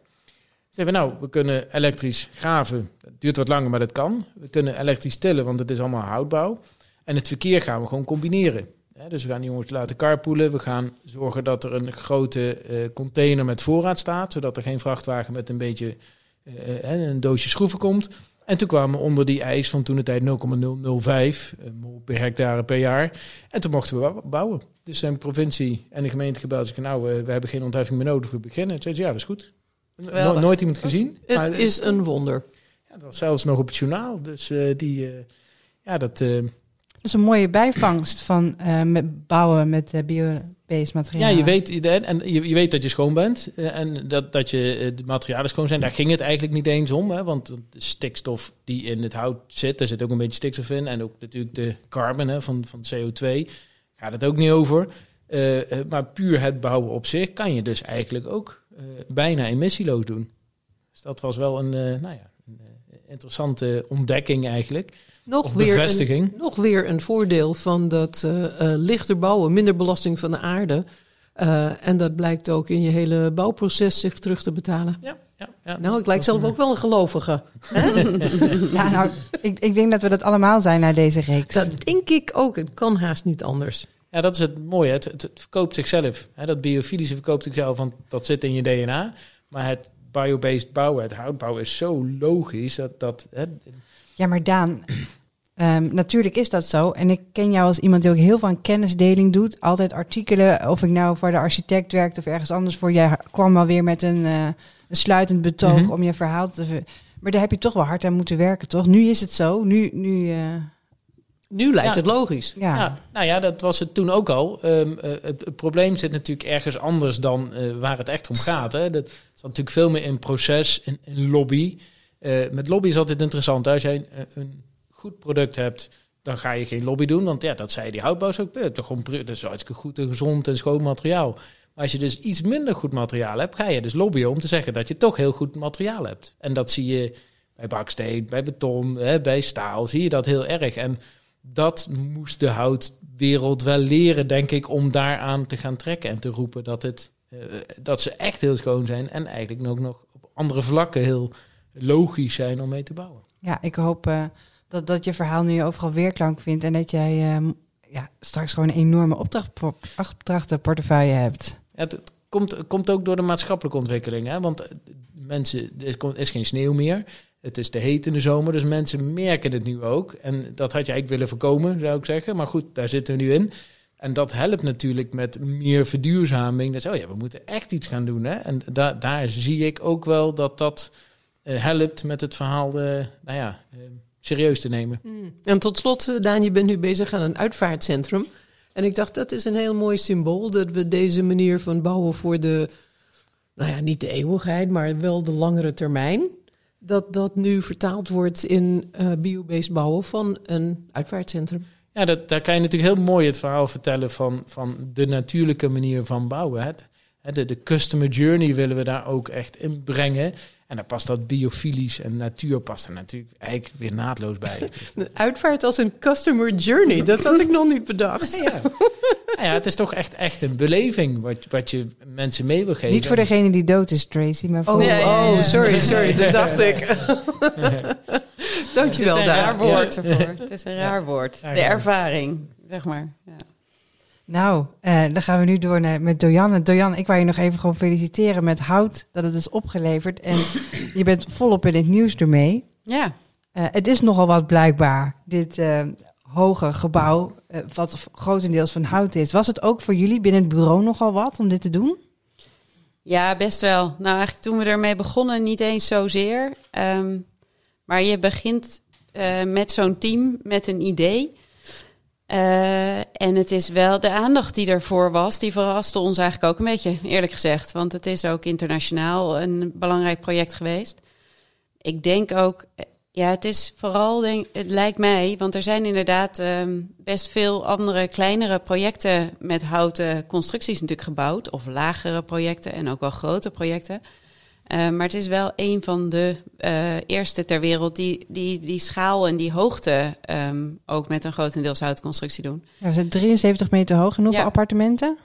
[SPEAKER 3] We, nou, we kunnen elektrisch graven. Het duurt wat langer, maar dat kan. We kunnen elektrisch tillen, want het is allemaal houtbouw. En het verkeer gaan we gewoon combineren. Dus we gaan die jongens laten carpoolen. We gaan zorgen dat er een grote eh, container met voorraad staat. Zodat er geen vrachtwagen met een beetje eh, eh, een doosje schroeven komt. En toen kwamen we onder die eis van toen de tijd 0,005 eh, mol per hectare per jaar. En toen mochten we bou- bouwen. Dus zijn provincie en de gemeente gebeld. Zeggen, nou, we hebben geen ontheffing meer nodig, we beginnen. Toen zei ze, ja, dat is goed. No- nooit iemand gezien. Maar
[SPEAKER 2] Het is een wonder.
[SPEAKER 3] ja, dat was zelfs nog op het journaal. Dus eh, die, eh, ja, dat... eh,
[SPEAKER 1] Dat is een mooie bijvangst van eh, met bouwen met bio-based materiaal.
[SPEAKER 3] Ja, je weet, je- en je, je weet dat je schoon bent en dat, dat je de materialen schoon zijn. Daar ging het eigenlijk niet eens om, hè, want de stikstof die in het hout zit, daar zit ook een beetje stikstof in. En ook natuurlijk de carbon hè, van, van CO2, gaat het ook niet over. Maar puur het bouwen op zich kan je dus eigenlijk ook bijna emissieloos doen. Dus dat was wel een, eh, nou ja, een eh, interessante ontdekking eigenlijk.
[SPEAKER 2] Nog
[SPEAKER 3] Of
[SPEAKER 2] weer,
[SPEAKER 3] bevestiging.
[SPEAKER 2] een, nog weer een voordeel van dat eh, eh, lichter bouwen, minder belasting van de aarde. Eh, en dat blijkt ook in je hele bouwproces zich terug te betalen.
[SPEAKER 3] Ja, ja, ja,
[SPEAKER 2] Nou, ik lijk zelf ook wel een gelovige.
[SPEAKER 1] Ja, nou, ik, ik denk dat we dat allemaal zijn na deze reeks.
[SPEAKER 2] Dat denk ik ook. Het kan haast niet anders.
[SPEAKER 3] Ja, dat is het mooie. Het, het, het verkoopt zichzelf. Hè, dat biofilische verkoopt zichzelf, want dat zit in je DNA. Maar het biobased bouwen, het houtbouwen, is zo logisch dat... dat hè,
[SPEAKER 1] Ja, maar Daan, ehm, natuurlijk is dat zo. En ik ken jou als iemand die ook heel veel aan kennisdeling doet. Altijd artikelen, of ik nou voor de architect werkte of ergens anders voor. Jij kwam wel weer met een, eh, een sluitend betoog
[SPEAKER 3] Mhm.
[SPEAKER 1] om je verhaal te... ver- Maar daar heb je toch wel hard aan moeten werken, toch? Nu is het zo. Nu, nu eh,
[SPEAKER 2] Nu lijkt
[SPEAKER 3] Ja.
[SPEAKER 2] het logisch.
[SPEAKER 1] ja.
[SPEAKER 3] ja, nou ja, dat was het toen ook al. Ehm, eh, het, het probleem zit natuurlijk ergens anders dan eh, waar het echt om gaat. Hè. Dat zat natuurlijk veel meer in proces, in, in lobby. Eh, met lobby is altijd interessant. hè. Als jij een, een goed product hebt, dan ga je geen lobby doen. Want ja, dat zei die houtbouwers ook. dat is hartstikke goed en gezond en schoon materiaal. Maar als je dus iets minder goed materiaal hebt, ga je dus lobbyen om te zeggen dat je toch heel goed materiaal hebt. En dat zie je bij baksteen, bij beton, hè, bij staal, zie je dat heel erg. En dat moest de houtwereld wel leren, denk ik, om daaraan te gaan trekken en te roepen dat, het, eh, dat ze echt heel schoon zijn en eigenlijk ook nog op andere vlakken heel logisch zijn om mee te bouwen.
[SPEAKER 1] Ja, ik hoop eh, dat, dat je verhaal nu overal weerklank vindt. En dat jij ehm, ja, straks gewoon een enorme opdracht, opdrachtenportefeuille hebt.
[SPEAKER 3] Ja, het, het komt, het komt ook door de maatschappelijke ontwikkeling. Hè? Want eh, mensen, er komt- is geen sneeuw meer. Het is te heet in de zomer, dus mensen merken het nu ook. En dat had je eigenlijk willen voorkomen, zou ik zeggen. Maar goed, daar zitten we nu in. En dat helpt natuurlijk met meer verduurzaming. Is, oh ja, we moeten echt iets gaan doen. Hè? En da daar zie ik ook wel dat dat uh, helpt met het verhaal uh, nou ja, uh, serieus te nemen.
[SPEAKER 2] Mm. En tot slot, Daan, je bent nu bezig aan een uitvaartcentrum. En ik dacht, dat is een heel mooi symbool dat we deze manier van bouwen voor de, nou ja, niet de eeuwigheid, maar wel de langere termijn. Dat dat nu vertaald wordt in uh, biobased bouwen van een uitvaartcentrum.
[SPEAKER 3] Ja, dat, daar kan je natuurlijk heel mooi het verhaal vertellen van, van de natuurlijke manier van bouwen. De, de customer journey willen we daar ook echt in brengen. En dan past dat biofilisch en natuur past er natuurlijk eigenlijk weer naadloos bij.
[SPEAKER 2] Uitvaart als een customer journey, dat had ik nog niet bedacht.
[SPEAKER 3] Ja, nou ja, het is toch echt, echt een beleving wat, wat je mensen mee wil geven.
[SPEAKER 1] Niet voor degene die dood is, Tracy, maar voor...
[SPEAKER 2] Oh, nee, oh sorry, sorry, dat dacht ik. Dankjewel,
[SPEAKER 4] Het is een
[SPEAKER 2] daar.
[SPEAKER 4] raar woord ervoor. Het is een raar woord. De ervaring, zeg maar. Ja.
[SPEAKER 1] Nou, uh, dan gaan we nu door naar, met Dojan. Dojan, ik wou je nog even gewoon feliciteren met hout, dat het is opgeleverd. En je bent volop in het nieuws ermee.
[SPEAKER 4] Ja.
[SPEAKER 1] Uh, het is nogal wat blijkbaar, dit uh, hoge gebouw, wat grotendeels van hout is. Was het ook voor jullie binnen het bureau nogal wat om dit te doen?
[SPEAKER 4] Ja, best wel. Nou, eigenlijk toen we ermee begonnen niet eens zozeer. Um, maar je begint met zo'n team met een idee... Uh, en het is wel de aandacht die ervoor was, die verraste ons eigenlijk ook een beetje, eerlijk gezegd. Want het is ook internationaal een belangrijk project geweest. Ik denk ook, ja, het is vooral, het lijkt mij, want er zijn inderdaad um, best veel andere kleinere projecten met houten constructies natuurlijk gebouwd. Of lagere projecten en ook wel grote projecten. Uh, maar het is wel een van de uh, eerste ter wereld die, die die schaal en die hoogte um, ook met een grotendeels houtconstructie doen.
[SPEAKER 1] Ja, we zijn 73 meter hoog en hoeveel
[SPEAKER 4] Ja.
[SPEAKER 1] appartementen?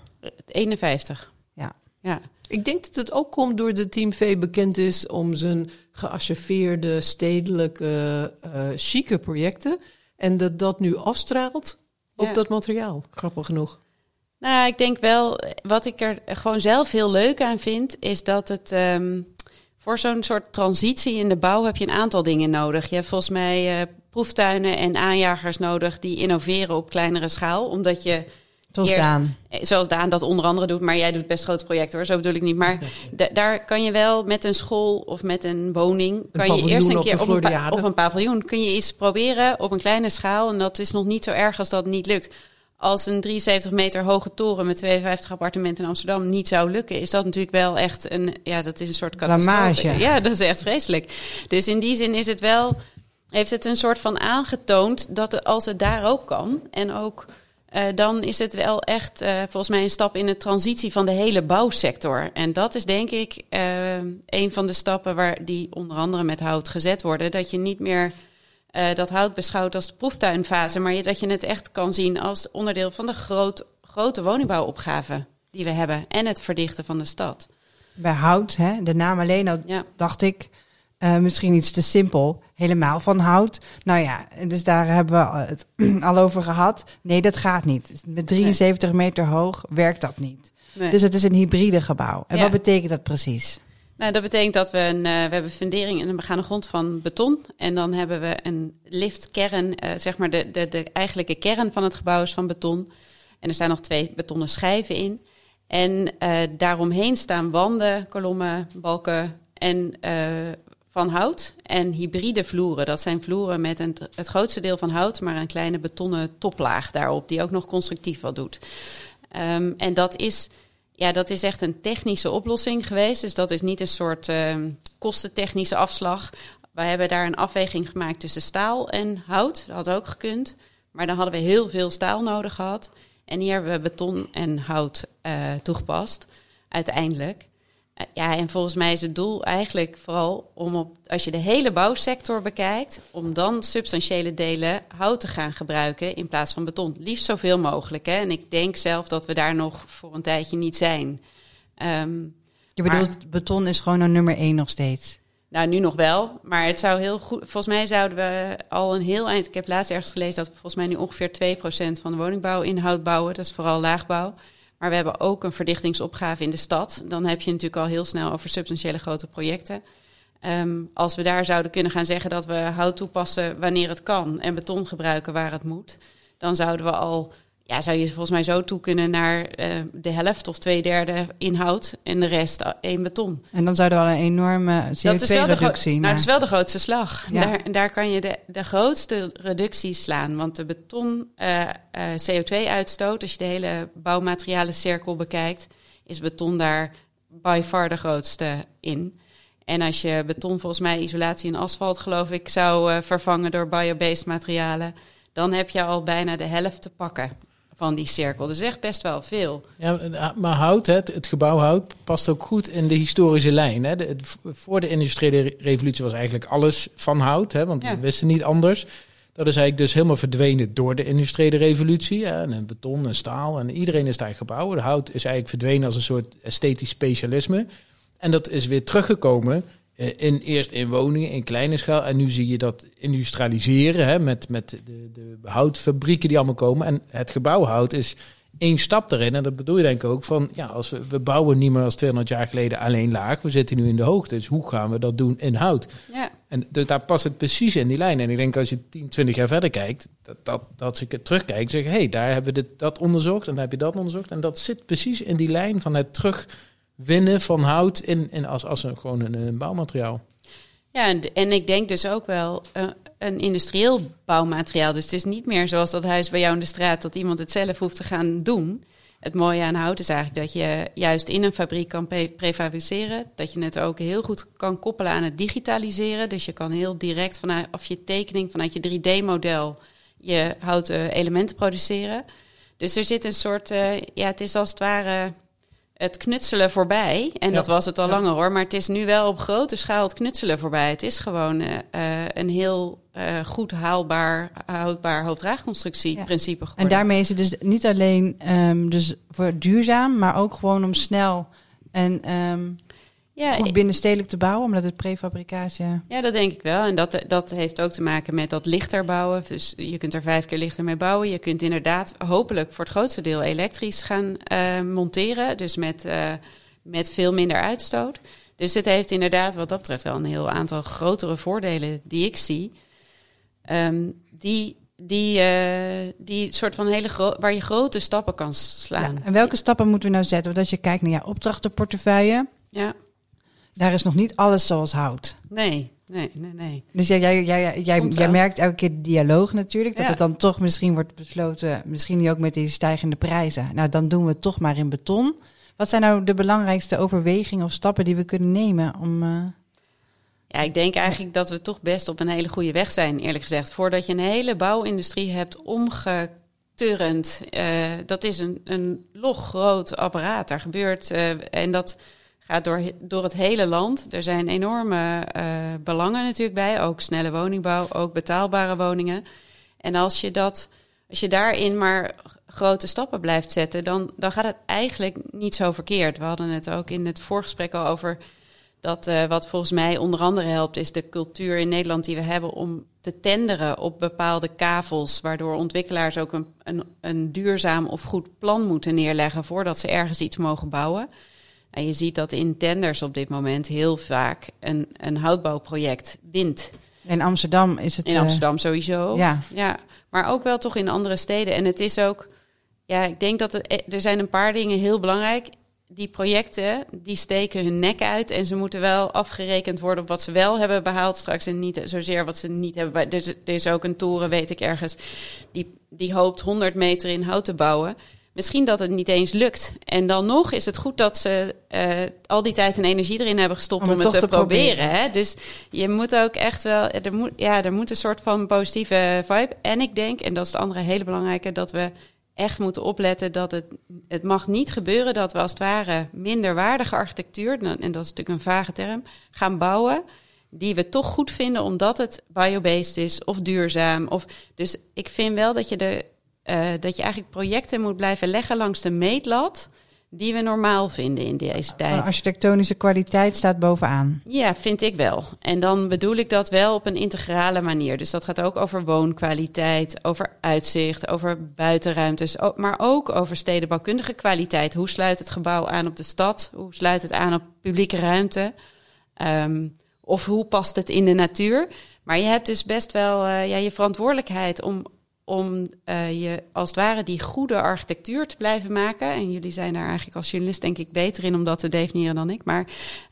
[SPEAKER 4] 51.
[SPEAKER 1] Ja.
[SPEAKER 4] Ja.
[SPEAKER 2] Ik denk dat het ook komt door de Team V bekend is om zijn geacheveerde, stedelijke, uh, chique projecten. En dat dat nu afstraalt op
[SPEAKER 4] Ja.
[SPEAKER 2] dat materiaal. Grappig genoeg.
[SPEAKER 4] Nou, ik denk wel, wat ik er gewoon zelf heel leuk aan vind, is dat het um, voor zo'n soort transitie in de bouw heb je een aantal dingen nodig. Je hebt volgens mij uh, proeftuinen en aanjagers nodig die innoveren op kleinere schaal, omdat je
[SPEAKER 1] Zoals
[SPEAKER 4] Eerst-
[SPEAKER 1] Daan.
[SPEAKER 4] Eh, Zoals Daan dat onder andere doet, maar jij doet best grote projecten hoor, zo bedoel ik niet. Maar da- daar kan je wel met een school of met een woning, kan je eerst een keer op een, een paviljoen, kun je iets proberen op een kleine schaal. En dat is nog niet zo erg als dat niet lukt. Als een 73 meter hoge toren met 52 appartementen in Amsterdam niet zou lukken, is dat natuurlijk wel echt een, ja, dat is een soort catastrofe. Ja, dat is echt vreselijk. Dus in die zin is het wel, heeft het een soort van aangetoond dat als het daar ook kan en ook uh, dan is het wel echt uh, volgens mij een stap in de transitie van de hele bouwsector. En dat is denk ik uh, een van de stappen waar die onder andere met hout gezet worden. Dat je niet meer uh, dat hout beschouwt als de proeftuinfase, maar je, dat je het echt kan zien als onderdeel van de groot, grote woningbouwopgave die we hebben. En het verdichten van de stad.
[SPEAKER 1] Bij hout, hè, de naam alleen al,
[SPEAKER 4] Ja.
[SPEAKER 1] dacht ik, uh, misschien iets te simpel. Helemaal van hout. Nou ja, dus daar hebben we het al over gehad. Nee, dat gaat niet. Met 73 meter hoog werkt dat niet.
[SPEAKER 4] Nee.
[SPEAKER 1] Dus het is een hybride gebouw. En
[SPEAKER 4] Ja.
[SPEAKER 1] wat betekent dat precies?
[SPEAKER 4] Nou, dat betekent dat we een, uh, we hebben fundering en een begane grond van beton. En dan hebben we een liftkern, uh, zeg maar de, de, de eigenlijke kern van het gebouw is van beton. En er staan nog twee betonnen schijven in. En uh, daaromheen staan wanden, kolommen, balken en van hout. En hybride vloeren, dat zijn vloeren met een, het grootste deel van hout, maar een kleine betonnen toplaag daarop, die ook nog constructief wat doet. Um, en dat is ja, dat is echt een technische oplossing geweest. Dus dat is niet een soort uh, kostentechnische afslag. Wij hebben daar een afweging gemaakt tussen staal en hout. Dat had ook gekund. Maar dan hadden we heel veel staal nodig gehad. En hier hebben we beton en hout uh, toegepast, uiteindelijk. Uh, ja, en volgens mij is het doel eigenlijk vooral om op, als je de hele bouwsector bekijkt, om dan substantiële delen hout te gaan gebruiken in plaats van beton. Liefst zoveel mogelijk. Hè? En ik denk zelf dat we daar nog voor een tijdje niet zijn. Um,
[SPEAKER 1] je bedoelt, maar, beton is gewoon een nummer één nog steeds?
[SPEAKER 4] Nou, nu nog wel. Maar het zou heel goed. Volgens mij zouden we al een heel eind. Ik heb laatst ergens gelezen dat we volgens mij nu ongeveer 2% van de woningbouw in hout bouwen. Dat is vooral laagbouw. Maar we hebben ook een verdichtingsopgave in de stad. Dan heb je natuurlijk al heel snel over substantiële grote projecten. Ehm, als we daar zouden kunnen gaan zeggen dat we hout toepassen wanneer het kan en beton gebruiken waar het moet, dan zouden we al, ja, zou je volgens mij zo toe kunnen naar uh, de helft of twee derde inhoud en de rest één beton.
[SPEAKER 1] En dan zouden we al een enorme CO2-reductie
[SPEAKER 4] Nou, dat is wel de grootste slag. Ja. Daar, daar kan je de, de grootste reductie slaan, want de beton uh, uh, CO2-uitstoot, als je de hele bouwmaterialencirkel bekijkt, is beton daar by far de grootste in. En als je beton, volgens mij isolatie en asfalt, geloof ik, zou vervangen door biobased materialen, dan heb je al bijna de helft te pakken van die cirkel. Dus echt best wel veel.
[SPEAKER 3] Ja, maar hout, het, het gebouw hout, past ook goed in de historische lijn. Hè. De, voor de industriële revolutie was eigenlijk alles van hout, hè, want we wisten niet anders. Dat is eigenlijk dus helemaal verdwenen door de industriële revolutie. Hè, en beton en staal en iedereen is daar gebouwen. Hout is eigenlijk verdwenen als een soort esthetisch specialisme. En dat is weer teruggekomen in, eerst in woningen, in kleine schaal. En nu zie je dat industrialiseren hè, met, met de, de houtfabrieken die allemaal komen. En het gebouwhout is één stap erin. En dat bedoel je denk ik ook van, ja, als we, we bouwen niet meer als 200 jaar geleden alleen laag. We zitten nu in de hoogte. Dus hoe gaan we dat doen in hout? Ja. En dus daar past het precies in die lijn. En ik denk als je 10, 20 jaar verder kijkt, dat, dat, dat ik het terugkijk, zeg hé, hey, daar hebben we dit, dat onderzocht en daar heb je dat onderzocht. En dat zit precies in die lijn van het terug winnen van hout in, in als, als een, gewoon een, bouwmateriaal.
[SPEAKER 4] Ja, en, en ik denk dus ook wel uh, een industrieel bouwmateriaal. Dus het is niet meer zoals dat huis bij jou in de straat, dat iemand het zelf hoeft te gaan doen. Het mooie aan hout is eigenlijk dat je juist in een fabriek kan prefabriceren. Dat je het ook heel goed kan koppelen aan het digitaliseren. Dus je kan heel direct vanuit of je tekening, vanuit je 3D-model, je houten elementen produceren. Dus er zit een soort, uh, ja, het is als het ware het knutselen voorbij. En dat was het al langer hoor. Maar het is nu wel op grote schaal het knutselen voorbij. Het is gewoon uh, een heel uh, goed haalbaar, houdbaar hoofddraagconstructieprincipe
[SPEAKER 1] En daarmee is het dus niet alleen um, dus voor duurzaam, maar ook gewoon om snel en um, ja, goed binnenstedelijk te bouwen, omdat het prefabricatie...
[SPEAKER 4] Ja, dat denk ik wel. En dat, dat heeft ook te maken met dat lichter bouwen. Dus je kunt er vijf keer lichter mee bouwen. Je kunt inderdaad hopelijk voor het grootste deel elektrisch gaan uh, monteren. Dus met, uh, met veel minder uitstoot. Dus het heeft inderdaad wat dat betreft wel een heel aantal grotere voordelen die ik zie. Um, die die, uh, die soort van hele waar je grote stappen kan slaan. Ja,
[SPEAKER 1] en welke stappen moeten we nou zetten? Want als je kijkt naar je opdrachtenportefeuille, ja. Daar is nog niet alles zoals hout.
[SPEAKER 4] Nee, nee, nee, nee.
[SPEAKER 1] Dus jij, jij, jij, jij, jij merkt elke keer de dialoog natuurlijk. Dat het dan toch misschien wordt besloten, misschien niet ook met die stijgende prijzen. Nou, dan doen we het toch maar in beton. Wat zijn nou de belangrijkste overwegingen of stappen die we kunnen nemen om... Uh...
[SPEAKER 4] Ja, ik denk eigenlijk dat we toch best op een hele goede weg zijn, eerlijk gezegd. Voordat je een hele bouwindustrie hebt omgeturnd. Uh, dat is een, een log groot apparaat. Daar gebeurt. Uh, en dat gaat door, door het hele land. Er zijn enorme uh, belangen natuurlijk bij, ook snelle woningbouw, ook betaalbare woningen. En als je, dat, als je daarin maar grote stappen blijft zetten, dan, dan gaat het eigenlijk niet zo verkeerd. We hadden het ook in het voorgesprek al over dat uh, wat volgens mij onder andere helpt, is de cultuur in Nederland die we hebben om te tenderen op bepaalde kavels, waardoor ontwikkelaars ook een, een, een duurzaam of goed plan moeten neerleggen voordat ze ergens iets mogen bouwen. En je ziet dat in tenders op dit moment heel vaak een, een houtbouwproject wint.
[SPEAKER 1] In Amsterdam is het.
[SPEAKER 4] In Amsterdam sowieso. Ja. ja. Maar ook wel toch in andere steden. En het is ook. Ja, ik denk dat het, er zijn een paar dingen heel belangrijk. Die projecten die steken hun nek uit en ze moeten wel afgerekend worden op wat ze wel hebben behaald straks en niet zozeer wat ze niet hebben. Er is, er is ook een toren, weet ik ergens, die, die hoopt 100 meter in hout te bouwen misschien dat het niet eens lukt. En dan nog is het goed dat ze uh, al die tijd en energie erin hebben gestopt om, het, te, proberen. Hè? Dus je moet ook echt wel, er moet, ja, er moet een soort van positieve vibe. En ik denk, en dat is de andere hele belangrijke, dat we echt moeten opletten dat het, het mag niet gebeuren dat we als het ware minderwaardige architectuur, en dat is natuurlijk een vage term, gaan bouwen die we toch goed vinden omdat het biobased is of duurzaam. Of, dus ik vind wel dat je de uh, dat je eigenlijk projecten moet blijven leggen langs de meetlat die we normaal vinden in deze tijd.
[SPEAKER 1] Architectonische kwaliteit staat bovenaan.
[SPEAKER 4] Ja, vind ik wel. En dan bedoel ik dat wel op een integrale manier. Dus dat gaat ook over woonkwaliteit, over uitzicht, over buitenruimtes, maar ook over stedenbouwkundige kwaliteit. Hoe sluit het gebouw aan op de stad? Hoe sluit het aan op publieke ruimte? Um, of hoe past het in de natuur. Maar je hebt dus best wel uh, ja, je verantwoordelijkheid om, om uh, je als het ware die goede architectuur te blijven maken. En jullie zijn daar eigenlijk als journalist denk ik beter in om dat te definiëren dan ik. Maar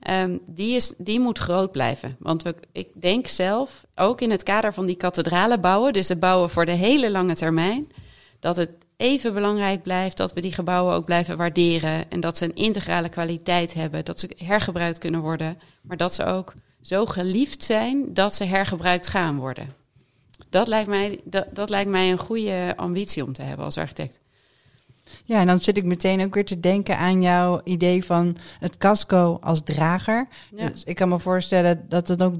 [SPEAKER 4] um, die, is, die moet groot blijven. Want ik denk zelf, ook in het kader van die kathedralen bouwen, dus het bouwen voor de hele lange termijn, dat het even belangrijk blijft dat we die gebouwen ook blijven waarderen. En dat ze een integrale kwaliteit hebben, dat ze hergebruikt kunnen worden. Maar dat ze ook zo geliefd zijn dat ze hergebruikt gaan worden. Dat lijkt mij, dat, dat lijkt mij een goede ambitie om te hebben als architect.
[SPEAKER 1] Ja, en dan zit ik meteen ook weer te denken aan jouw idee van het casco als drager. Ja. Dus ik kan me voorstellen dat het ook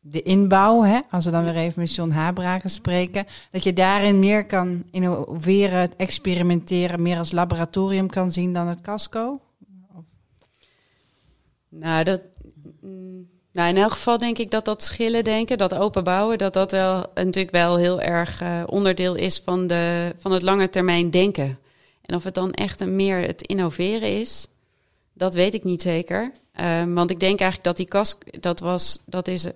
[SPEAKER 1] de inbouw, hè, als we dan weer even met John Habraken spreken, dat je daarin meer kan innoveren, het experimenteren, meer als laboratorium kan zien dan het casco?
[SPEAKER 4] Nou, dat. Mm, nou, in elk geval denk ik dat dat schillen denken, dat open bouwen, dat dat wel natuurlijk wel heel erg uh, onderdeel is van, de, van het lange termijn denken. En of het dan echt een meer het innoveren is, dat weet ik niet zeker. Um, want ik denk eigenlijk dat die kas, dat was, dat is uh,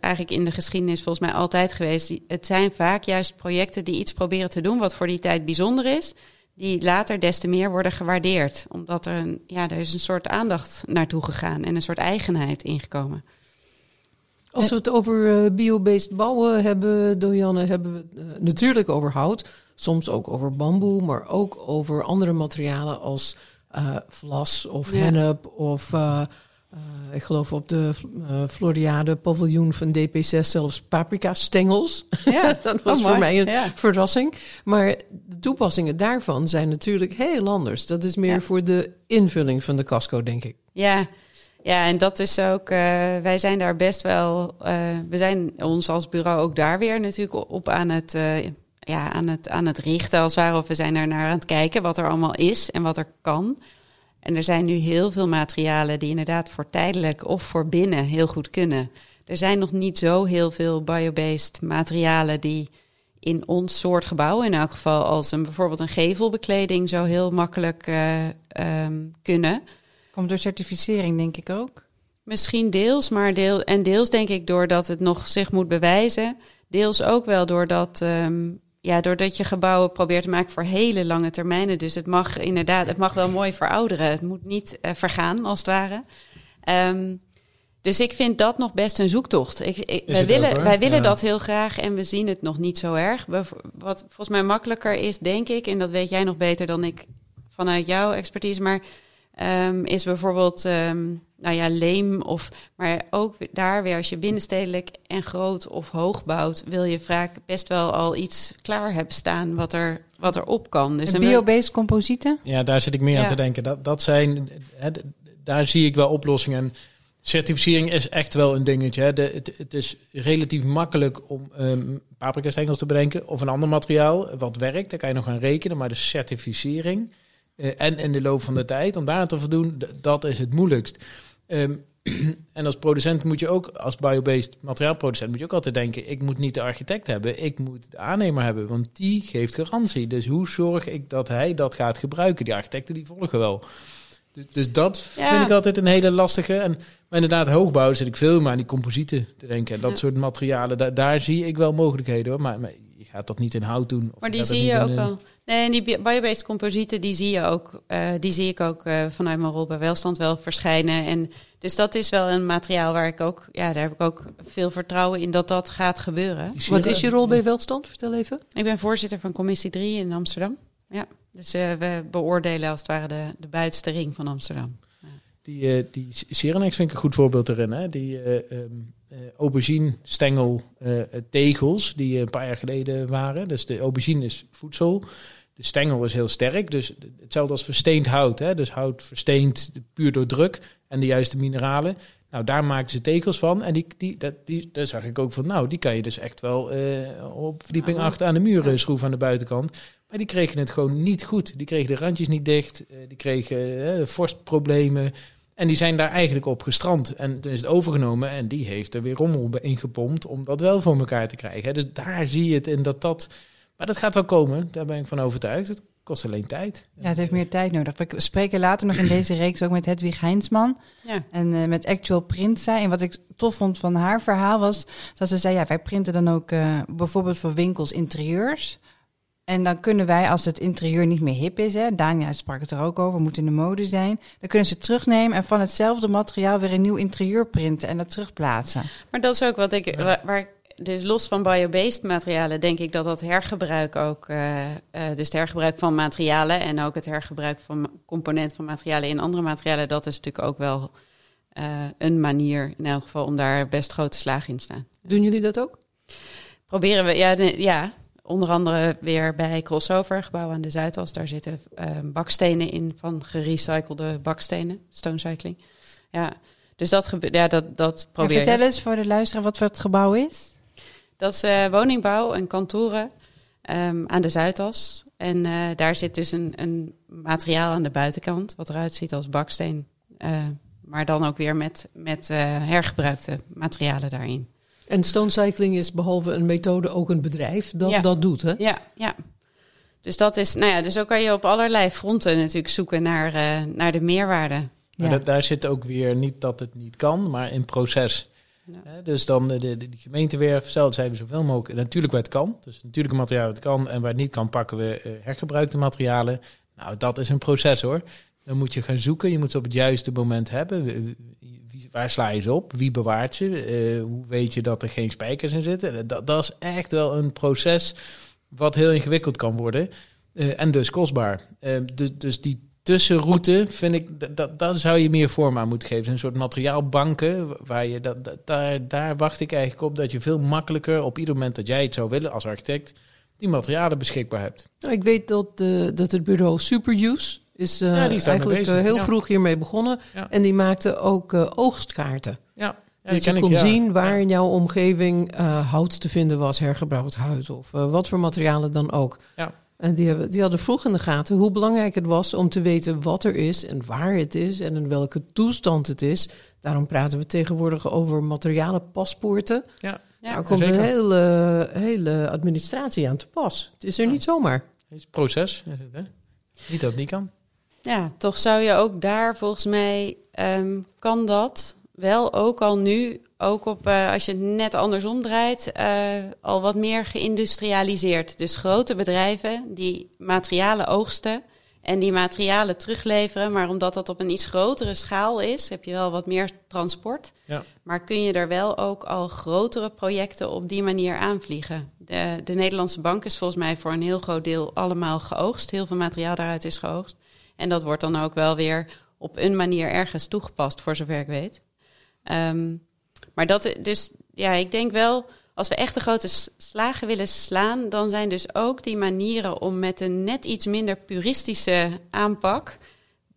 [SPEAKER 4] eigenlijk in de geschiedenis volgens mij altijd geweest. Het zijn vaak juist projecten die iets proberen te doen wat voor die tijd bijzonder is, die later des te meer worden gewaardeerd. Omdat er een, ja, er is een soort aandacht naartoe gegaan en een soort eigenheid ingekomen.
[SPEAKER 2] Als we het over uh, biobased bouwen hebben, Dojanne, hebben we het uh, natuurlijk over hout. Soms ook over bamboe, maar ook over andere materialen als uh, vlas of ja. hennep of uh, uh, ik geloof op de Floriade paviljoen van DP6 zelfs paprika stengels. Ja. dat was oh, voor mij een ja. verrassing. Maar de toepassingen daarvan zijn natuurlijk heel anders. Dat is meer ja. voor de invulling van de casco, denk ik.
[SPEAKER 4] Ja, ja, en dat is ook, uh, wij zijn daar best wel, uh, we zijn ons als bureau ook daar weer natuurlijk op aan het, uh, ja, aan het, aan het richten als het ware. Of we zijn er naar aan het kijken wat er allemaal is en wat er kan. En er zijn nu heel veel materialen die inderdaad voor tijdelijk of voor binnen heel goed kunnen. Er zijn nog niet zo heel veel biobased materialen die in ons soort gebouw, in elk geval als een, bijvoorbeeld een gevelbekleding, zo heel makkelijk uh, um, kunnen.
[SPEAKER 1] Komt door certificering, denk ik ook.
[SPEAKER 4] Misschien deels, maar deel, en deels denk ik doordat het nog zich moet bewijzen. Deels ook wel doordat um, ja, doordat je gebouwen probeert te maken voor hele lange termijnen. Dus het mag inderdaad, het mag wel mooi verouderen. Het moet niet uh, vergaan, als het ware. Um, dus ik vind dat nog best een zoektocht. Ik, ik, wij willen, ook, wij willen ja. dat heel graag en we zien het nog niet zo erg. Wat volgens mij makkelijker is, denk ik, en dat weet jij nog beter dan ik vanuit jouw expertise, maar um, is bijvoorbeeld um, nou ja, leem. Of, maar ook daar weer, als je binnenstedelijk en groot of hoog bouwt, wil je vaak best wel al iets klaar hebben staan wat er, wat er op kan.
[SPEAKER 1] Dus biobased composieten?
[SPEAKER 3] Ja, daar zit ik meer ja. aan te denken. Dat, dat zijn, hè, daar zie ik wel oplossingen. En certificering is echt wel een dingetje. Hè. De, het, het, is relatief makkelijk om um, paprika stengels te bedenken of een ander materiaal wat werkt. Daar kan je nog gaan rekenen, maar de certificering... Uh, en in de loop van de tijd, om daar te voldoen, dat is het moeilijkst. Um, en als producent moet je ook, als biobased materiaalproducent, moet je ook altijd denken: ik moet niet de architect hebben, ik moet de aannemer hebben, want die geeft garantie. Dus hoe zorg ik dat hij dat gaat gebruiken? Die architecten die volgen wel. Dus, dus dat ja. vind ik altijd een hele lastige. En, maar inderdaad, hoogbouw zit ik veel meer aan die composieten te denken. En dat ja. soort materialen, da daar zie ik wel mogelijkheden hoor. Maar, maar gaat dat niet in hout doen.
[SPEAKER 4] maar die zie je ook wel. Nee, en die biobased composieten, die zie je ook, uh, die zie ik ook uh, vanuit mijn rol bij Welstand wel verschijnen. En dus dat is wel een materiaal waar ik ook, ja, daar heb ik ook veel vertrouwen in dat dat gaat gebeuren.
[SPEAKER 2] Wat is je rol bij Welstand? Vertel even.
[SPEAKER 4] Ik ben voorzitter van commissie 3 in Amsterdam. Ja, dus uh, we beoordelen als het ware de, de buitenste ring van Amsterdam. Ja.
[SPEAKER 3] Die, uh, die Sirenex vind ik een goed voorbeeld erin. Hè? Die uh, um, aubergine stengel tegels die een paar jaar geleden waren. Dus de aubergine is voedsel. De stengel is heel sterk, dus hetzelfde als versteend hout. Hè? Dus hout versteend puur door druk en de juiste mineralen. Nou, daar maakten ze tekels van. En die, die, dat, die, daar zag ik ook van, nou, die kan je dus echt wel uh, op verdieping nou, 8 aan de muren ja. schroeven aan de buitenkant. Maar die kregen het gewoon niet goed. Die kregen de randjes niet dicht. Uh, die kregen uh, vorstproblemen. En die zijn daar eigenlijk op gestrand. En toen is het overgenomen en die heeft er weer rommel in gepompt om dat wel voor elkaar te krijgen. Dus daar zie je het in dat dat... Maar dat gaat wel komen, daar ben ik van overtuigd. Het kost alleen tijd.
[SPEAKER 1] Ja, het heeft meer tijd nodig. We spreken later nog in deze reeks ook met Hedwig Heinsman.
[SPEAKER 4] Ja.
[SPEAKER 1] En uh, met Actual Print En wat ik tof vond van haar verhaal was dat ze zei: ja, wij printen dan ook uh, bijvoorbeeld voor winkels interieurs. En dan kunnen wij, als het interieur niet meer hip is, hè, Dania sprak het er ook over, moet in de mode zijn, dan kunnen ze terugnemen en van hetzelfde materiaal weer een nieuw interieur printen en dat terugplaatsen.
[SPEAKER 4] Maar dat is ook wat ik, waar, waar dus los van biobased materialen denk ik dat dat hergebruik ook, uh, uh, dus het hergebruik van materialen en ook het hergebruik van componenten van materialen in andere materialen, dat is natuurlijk ook wel uh, een manier in elk geval om daar best grote slagen in te staan.
[SPEAKER 2] Doen jullie dat ook?
[SPEAKER 4] Proberen we, ja, ja onder andere weer bij Crossover, gebouw aan de Zuidas. Daar zitten bakstenen in van gerecyclede bakstenen, stone cycling. Ja, dus dat, ja, dat, dat probeer
[SPEAKER 1] ja, Vertel eens voor de luisteraar wat voor het gebouw is.
[SPEAKER 4] Dat is uh, woningbouw en kantoren um, aan de Zuidas. En uh, daar zit dus een, een, materiaal aan de buitenkant, wat eruit ziet als baksteen. Uh, maar dan ook weer met, met hergebruikte materialen daarin.
[SPEAKER 2] En stone cycling is behalve een methode ook een bedrijf dat
[SPEAKER 4] ja.
[SPEAKER 2] dat doet, hè?
[SPEAKER 4] Ja, ja. Dus dat is, nou ja, dus ook kan je op allerlei fronten natuurlijk zoeken naar, naar de meerwaarde.
[SPEAKER 3] Ja. Dat, daar zit ook weer niet dat het niet kan, maar in proces. Ja. dus dan de, de, de gemeente weer stelt zijn we zoveel mogelijk natuurlijk waar het kan. Dus natuurlijke materialen het kan en waar het niet kan pakken we uh, hergebruikte materialen. Nou, dat is een proces hoor. Dan moet je gaan zoeken. Je moet ze op het juiste moment hebben. Waar sla je ze op? Wie bewaart je? Uh, hoe weet je dat er geen spijkers in zitten? Dat, dat is echt wel een proces wat heel ingewikkeld kan worden. Uh, en dus kostbaar. dus, dus die tussenroute vind ik, dat, dat zou je meer vorm aan moeten geven. Een soort materiaalbanken, waar je dat, daar, daar wacht ik eigenlijk op dat je veel makkelijker op ieder moment dat jij het zou willen als architect, die materialen beschikbaar hebt.
[SPEAKER 2] Nou, ik weet dat, dat het bureau Superuse is uh, ja, eigenlijk uh, heel ja. vroeg hiermee begonnen. Ja. En die maakte ook oogstkaarten.
[SPEAKER 3] Ja. Ja,
[SPEAKER 2] dat je kon ik, zien waar in jouw omgeving hout te vinden was, hergebruikt hout of wat voor materialen dan ook.
[SPEAKER 3] Ja.
[SPEAKER 2] En die, die hadden vroeg in de gaten hoe belangrijk het was om te weten wat er is en waar het is en in welke toestand het is. Daarom praten we tegenwoordig over materialen paspoorten.
[SPEAKER 3] Ja,
[SPEAKER 2] ja Daar komt zeker. een hele, hele administratie aan te pas. Het is er niet zomaar.
[SPEAKER 3] Het is proces, is het, hè? Niet dat het niet kan.
[SPEAKER 4] Ja, toch zou je ook daar volgens mij, um, kan dat wel ook al nu ook op, uh, als je het net andersom draait, uh, al wat meer geïndustrialiseerd. Dus grote bedrijven die materialen oogsten en die materialen terugleveren. Maar omdat dat op een iets grotere schaal is, heb je wel wat meer transport.
[SPEAKER 3] Ja.
[SPEAKER 4] Maar kun je er wel ook al grotere projecten op die manier aanvliegen. De, de Nederlandse bank is volgens mij voor een heel groot deel allemaal geoogst. Heel veel materiaal daaruit is geoogst. En dat wordt dan ook wel weer op een manier ergens toegepast, voor zover ik weet. Um, maar dat, dus ja, ik denk wel, als we echt de grote slagen willen slaan, dan zijn dus ook die manieren om met een net iets minder puristische aanpak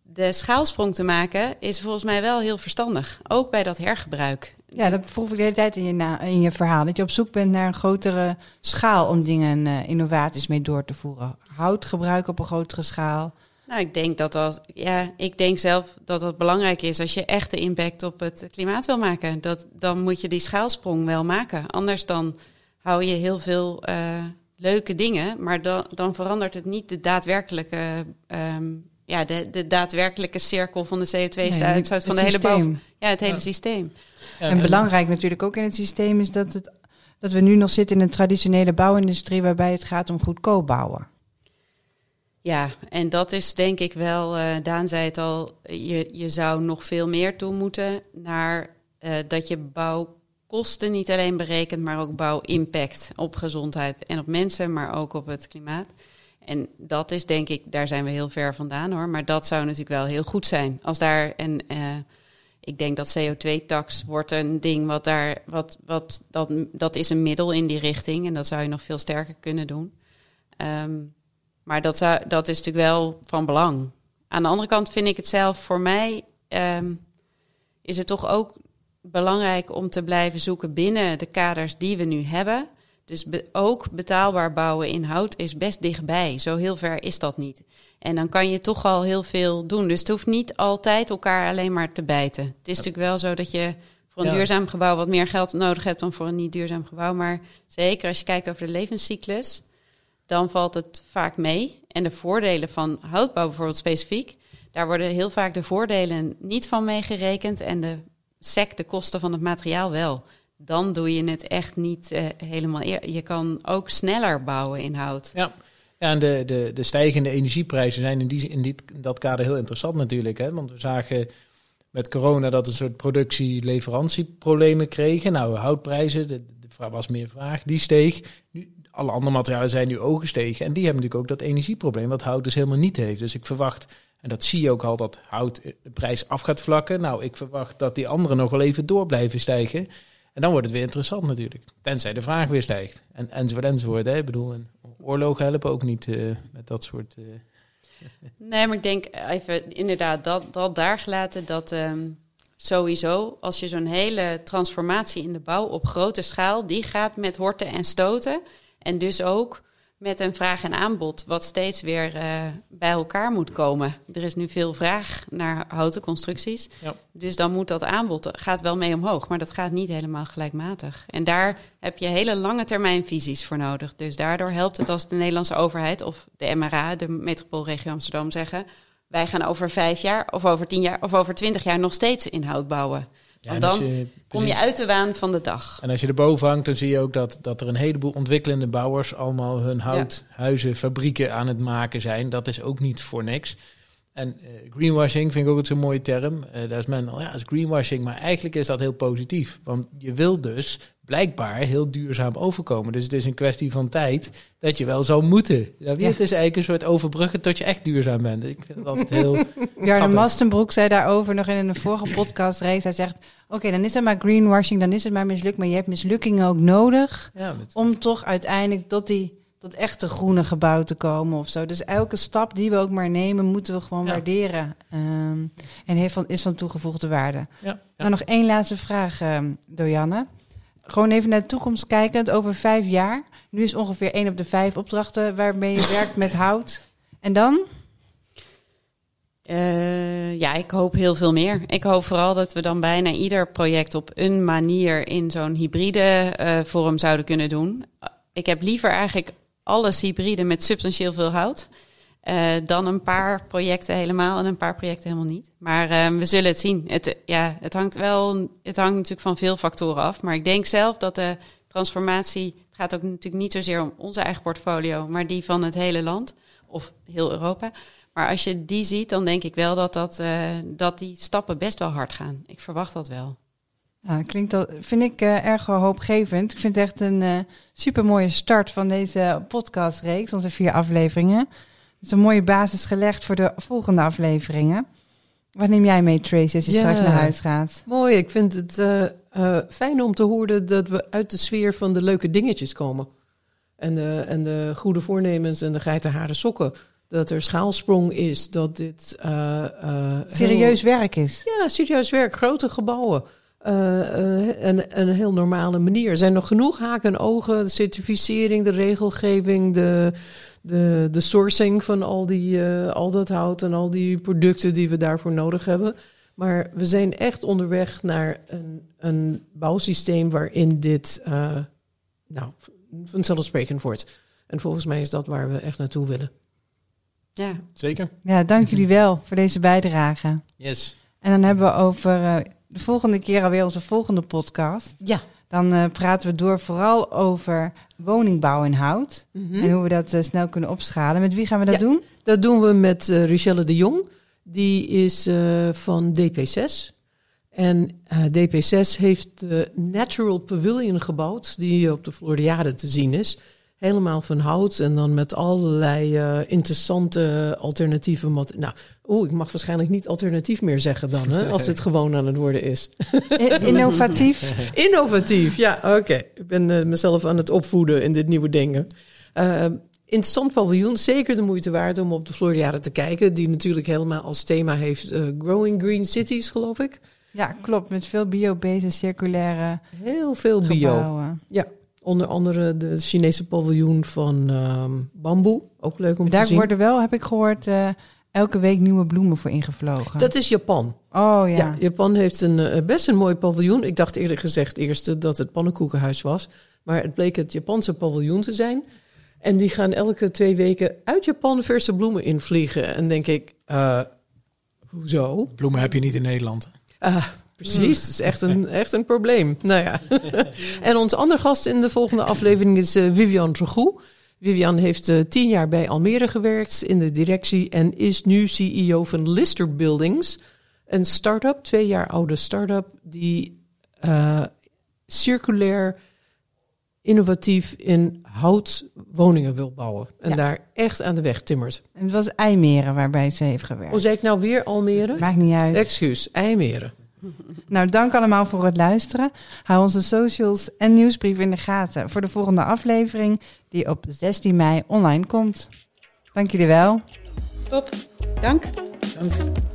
[SPEAKER 4] de schaalsprong te maken, is volgens mij wel heel verstandig. Ook bij dat hergebruik.
[SPEAKER 1] Ja, dat proef ik de hele tijd in je, in je verhaal. Dat je op zoek bent naar een grotere schaal om dingen, uh, innovaties mee door te voeren. Hout gebruiken op een grotere schaal.
[SPEAKER 4] Nou, ik denk dat dat, ja, ik denk zelf dat dat belangrijk is als je echt de impact op het klimaat wil maken. Dat, dan moet je die schaalsprong wel maken. Anders dan hou je heel veel uh, leuke dingen, maar dan, dan verandert het niet de daadwerkelijke, um, ja, de, de daadwerkelijke cirkel van de CO2-uitstoot
[SPEAKER 1] nee,
[SPEAKER 4] van de hele boven. Ja, het hele ja. systeem.
[SPEAKER 1] Ja, en belangrijk natuurlijk ook in het systeem is dat, het, dat we nu nog zitten in een traditionele bouwindustrie waarbij het gaat om goedkoop bouwen.
[SPEAKER 4] Ja, en dat is denk ik wel, uh, Daan zei het al, je, je zou nog veel meer toe moeten naar uh, dat je bouwkosten niet alleen berekent, maar ook bouwimpact op gezondheid en op mensen, maar ook op het klimaat. En dat is denk ik, daar zijn we heel ver vandaan hoor, maar dat zou natuurlijk wel heel goed zijn. Als daar, en uh, ik denk dat CO2-tax wordt een ding wat daar, wat, wat, dat, dat is een middel in die richting en dat zou je nog veel sterker kunnen doen. Um, maar dat, zou, dat is natuurlijk wel van belang. Aan de andere kant vind ik het zelf voor mij um, is het toch ook belangrijk om te blijven zoeken binnen de kaders die we nu hebben. Dus be ook betaalbaar bouwen in hout is best dichtbij. Zo heel ver is dat niet. En dan kan je toch al heel veel doen. Dus het hoeft niet altijd elkaar alleen maar te bijten. Het is natuurlijk wel zo dat je voor een ja. duurzaam gebouw wat meer geld nodig hebt dan voor een niet duurzaam gebouw. Maar zeker als je kijkt over de levenscyclus dan valt het vaak mee. En de voordelen van houtbouw bijvoorbeeld specifiek, daar worden heel vaak de voordelen niet van meegerekend en de SEC, de kosten van het materiaal wel. Dan doe je het echt niet uh, helemaal. Je kan ook sneller bouwen in hout.
[SPEAKER 3] Ja, ja en de, de, de stijgende energieprijzen zijn in, die, in, dit, in dat kader heel interessant natuurlijk. Hè? Want we zagen met corona dat een soort productie-leverantieproblemen kregen. Nou, houtprijzen, de, was meer vraag, die steeg. Nu, alle andere materialen zijn nu ook gestegen. En die hebben natuurlijk ook dat energieprobleem, wat hout dus helemaal niet heeft. Dus ik verwacht, en dat zie je ook al, dat hout de prijs af gaat vlakken. Nou, ik verwacht dat die andere nog wel even door blijven stijgen. En dan wordt het weer interessant natuurlijk. Tenzij de vraag weer stijgt. En, enzovoort enzovoort. Hè. Ik bedoel, oorlogen helpen ook niet uh, met dat soort... Uh...
[SPEAKER 4] Nee, maar ik denk even inderdaad dat, dat daar gelaten dat um, sowieso als je zo'n hele transformatie in de bouw op grote schaal, die gaat met horten en stoten. En dus ook met een vraag en aanbod wat steeds weer uh, bij elkaar moet komen. Er is nu veel vraag naar houten constructies. Ja. Dus dan moet dat aanbod, gaat wel mee omhoog, maar dat gaat niet helemaal gelijkmatig. En daar heb je hele lange termijn visies voor nodig. Dus daardoor helpt het als de Nederlandse overheid of de MRA, de metropoolregio Amsterdam, zeggen... wij gaan over vijf jaar of over tien jaar of over twintig jaar nog steeds in hout Want dan kom je uit de waan van de dag.
[SPEAKER 3] En als je erboven hangt, dan zie je ook dat, dat er een heleboel ontwikkelende bouwers allemaal hun houthuizen, fabrieken aan het maken zijn. Dat is ook niet voor niks. En uh, greenwashing vind ik ook zo'n mooie term. Uh, daar is men, oh ja, is greenwashing, maar eigenlijk is dat heel positief. Want je wil dus blijkbaar heel duurzaam overkomen. Dus het is een kwestie van tijd dat je wel zou moeten. Ja, Het is eigenlijk een soort overbruggen tot je echt duurzaam bent. Ik vind dat heel.
[SPEAKER 1] Jarno Mastenbroek zei daarover nog in een vorige podcast. Hij zegt: Oké, dan is het maar greenwashing, dan is het maar mislukt. Maar je hebt mislukkingen ook nodig ja, om toch uiteindelijk tot die tot echte groene gebouw te komen of zo. Dus elke stap die we ook maar nemen, moeten we gewoon waarderen. Um, en heeft van, is van toegevoegde waarde. Ja, Nou, nog één laatste vraag, um, Dojanne. Gewoon even naar de toekomst kijkend, over vijf jaar. Nu is ongeveer één op de vijf opdrachten waarmee je werkt met hout. En dan?
[SPEAKER 4] Uh, ja, ik hoop heel veel meer. Ik hoop vooral dat we dan bijna ieder project op een manier in zo'n hybride uh, vorm zouden kunnen doen. Ik heb liever eigenlijk alles hybride met substantieel veel hout. Uh, dan een paar projecten helemaal en een paar projecten helemaal niet. Maar uh, we zullen het zien. Het, ja, het hangt wel, het hangt natuurlijk van veel factoren af. Maar ik denk zelf dat de transformatie, het gaat ook natuurlijk niet zozeer om onze eigen portfolio, maar die van het hele land of heel Europa. Maar als je die ziet, dan denk ik wel dat, dat, uh, dat die stappen best wel hard gaan. Ik verwacht dat wel.
[SPEAKER 1] Ja, klinkt dat, vind ik uh, erg hoopgevend. Ik vind het echt een uh, super mooie start van deze podcastreeks, onze vier afleveringen. Het is een mooie basis gelegd voor de volgende afleveringen. Wat neem jij mee, Tracy, als je straks naar huis gaat?
[SPEAKER 2] Mooi, ik vind het uh, fijn om te horen dat we uit de sfeer van de leuke dingetjes komen. En de, en de goede voornemens en de geitenhaarde sokken. Dat er schaalsprong is, dat dit...
[SPEAKER 1] serieus werk is.
[SPEAKER 2] Ja, serieus werk, grote gebouwen. Uh, een, een heel normale manier. Er zijn nog genoeg haken en ogen. De certificering, de regelgeving, de, de, de sourcing van al, die, uh, al dat hout en al die producten die we daarvoor nodig hebben. Maar we zijn echt onderweg naar een, een bouwsysteem waarin dit uh, nou, vanzelfsprekend wordt. En volgens mij is dat waar we echt naartoe willen.
[SPEAKER 3] Ja, zeker.
[SPEAKER 1] Ja, dank jullie wel voor deze bijdrage.
[SPEAKER 3] Yes.
[SPEAKER 1] En dan hebben we over de volgende keer alweer onze volgende podcast.
[SPEAKER 2] Ja.
[SPEAKER 1] Dan uh, praten we door vooral over woningbouw in hout. Mm -hmm. En hoe we dat uh, snel kunnen opschalen. Met wie gaan we dat ja, doen?
[SPEAKER 2] Dat doen we met uh, Richelle de Jong. Die is van DP6. En DP6 heeft de Natural Pavilion gebouwd, die op de Floriade te zien is helemaal van hout en dan met allerlei uh, interessante alternatieve. Nou, oeh, ik mag waarschijnlijk niet alternatief meer zeggen dan, hè, als het gewoon aan het worden is.
[SPEAKER 1] Innovatief.
[SPEAKER 2] Innovatief, ja, oké. Ik ben uh, mezelf aan het opvoeden in dit nieuwe dingen. Uh, interessant paviljoen, zeker de moeite waard om op de Floriade te kijken, die natuurlijk helemaal als thema heeft Growing Green Cities, geloof ik.
[SPEAKER 1] Ja, klopt. Met veel bio-based circulaire
[SPEAKER 2] Heel veel
[SPEAKER 1] gebouwen.
[SPEAKER 2] bio. Ja, Onder andere de Chinese paviljoen van um, bamboe. Ook leuk om
[SPEAKER 1] Daar
[SPEAKER 2] te zien.
[SPEAKER 1] Daar worden wel, heb ik gehoord, uh, elke week nieuwe bloemen voor ingevlogen.
[SPEAKER 2] Dat is Japan.
[SPEAKER 1] Oh ja.
[SPEAKER 2] ja Japan heeft een, uh, best een mooi paviljoen. Ik dacht eerlijk gezegd eerst dat het pannenkoekenhuis was. Maar het bleek het Japanse paviljoen te zijn. En die gaan elke twee weken uit Japan verse bloemen invliegen. En denk ik, uh, hoezo?
[SPEAKER 3] Bloemen heb je niet in Nederland.
[SPEAKER 2] Uh, precies, het is echt een, echt een probleem. Nou ja. en onze andere gast in de volgende aflevering is uh, Vivian Drogou. Vivian heeft uh, tien jaar bij Almere gewerkt in de directie en is nu CEO van Lister Buildings. Een start-up, twee jaar oude start-up, die uh, circulair innovatief in hout woningen wil bouwen. En ja. daar echt aan de weg timmert.
[SPEAKER 1] En het was IJmeren waarbij ze heeft gewerkt.
[SPEAKER 2] Hoe zei ik nou weer Almere?
[SPEAKER 1] Maakt niet uit.
[SPEAKER 2] Excuus, IJmeren.
[SPEAKER 1] Nou, dank allemaal voor het luisteren. Hou onze socials en nieuwsbrief in de gaten voor de volgende aflevering die op 16 mei online komt. Dank jullie wel.
[SPEAKER 4] Top. Dank.
[SPEAKER 3] Dank.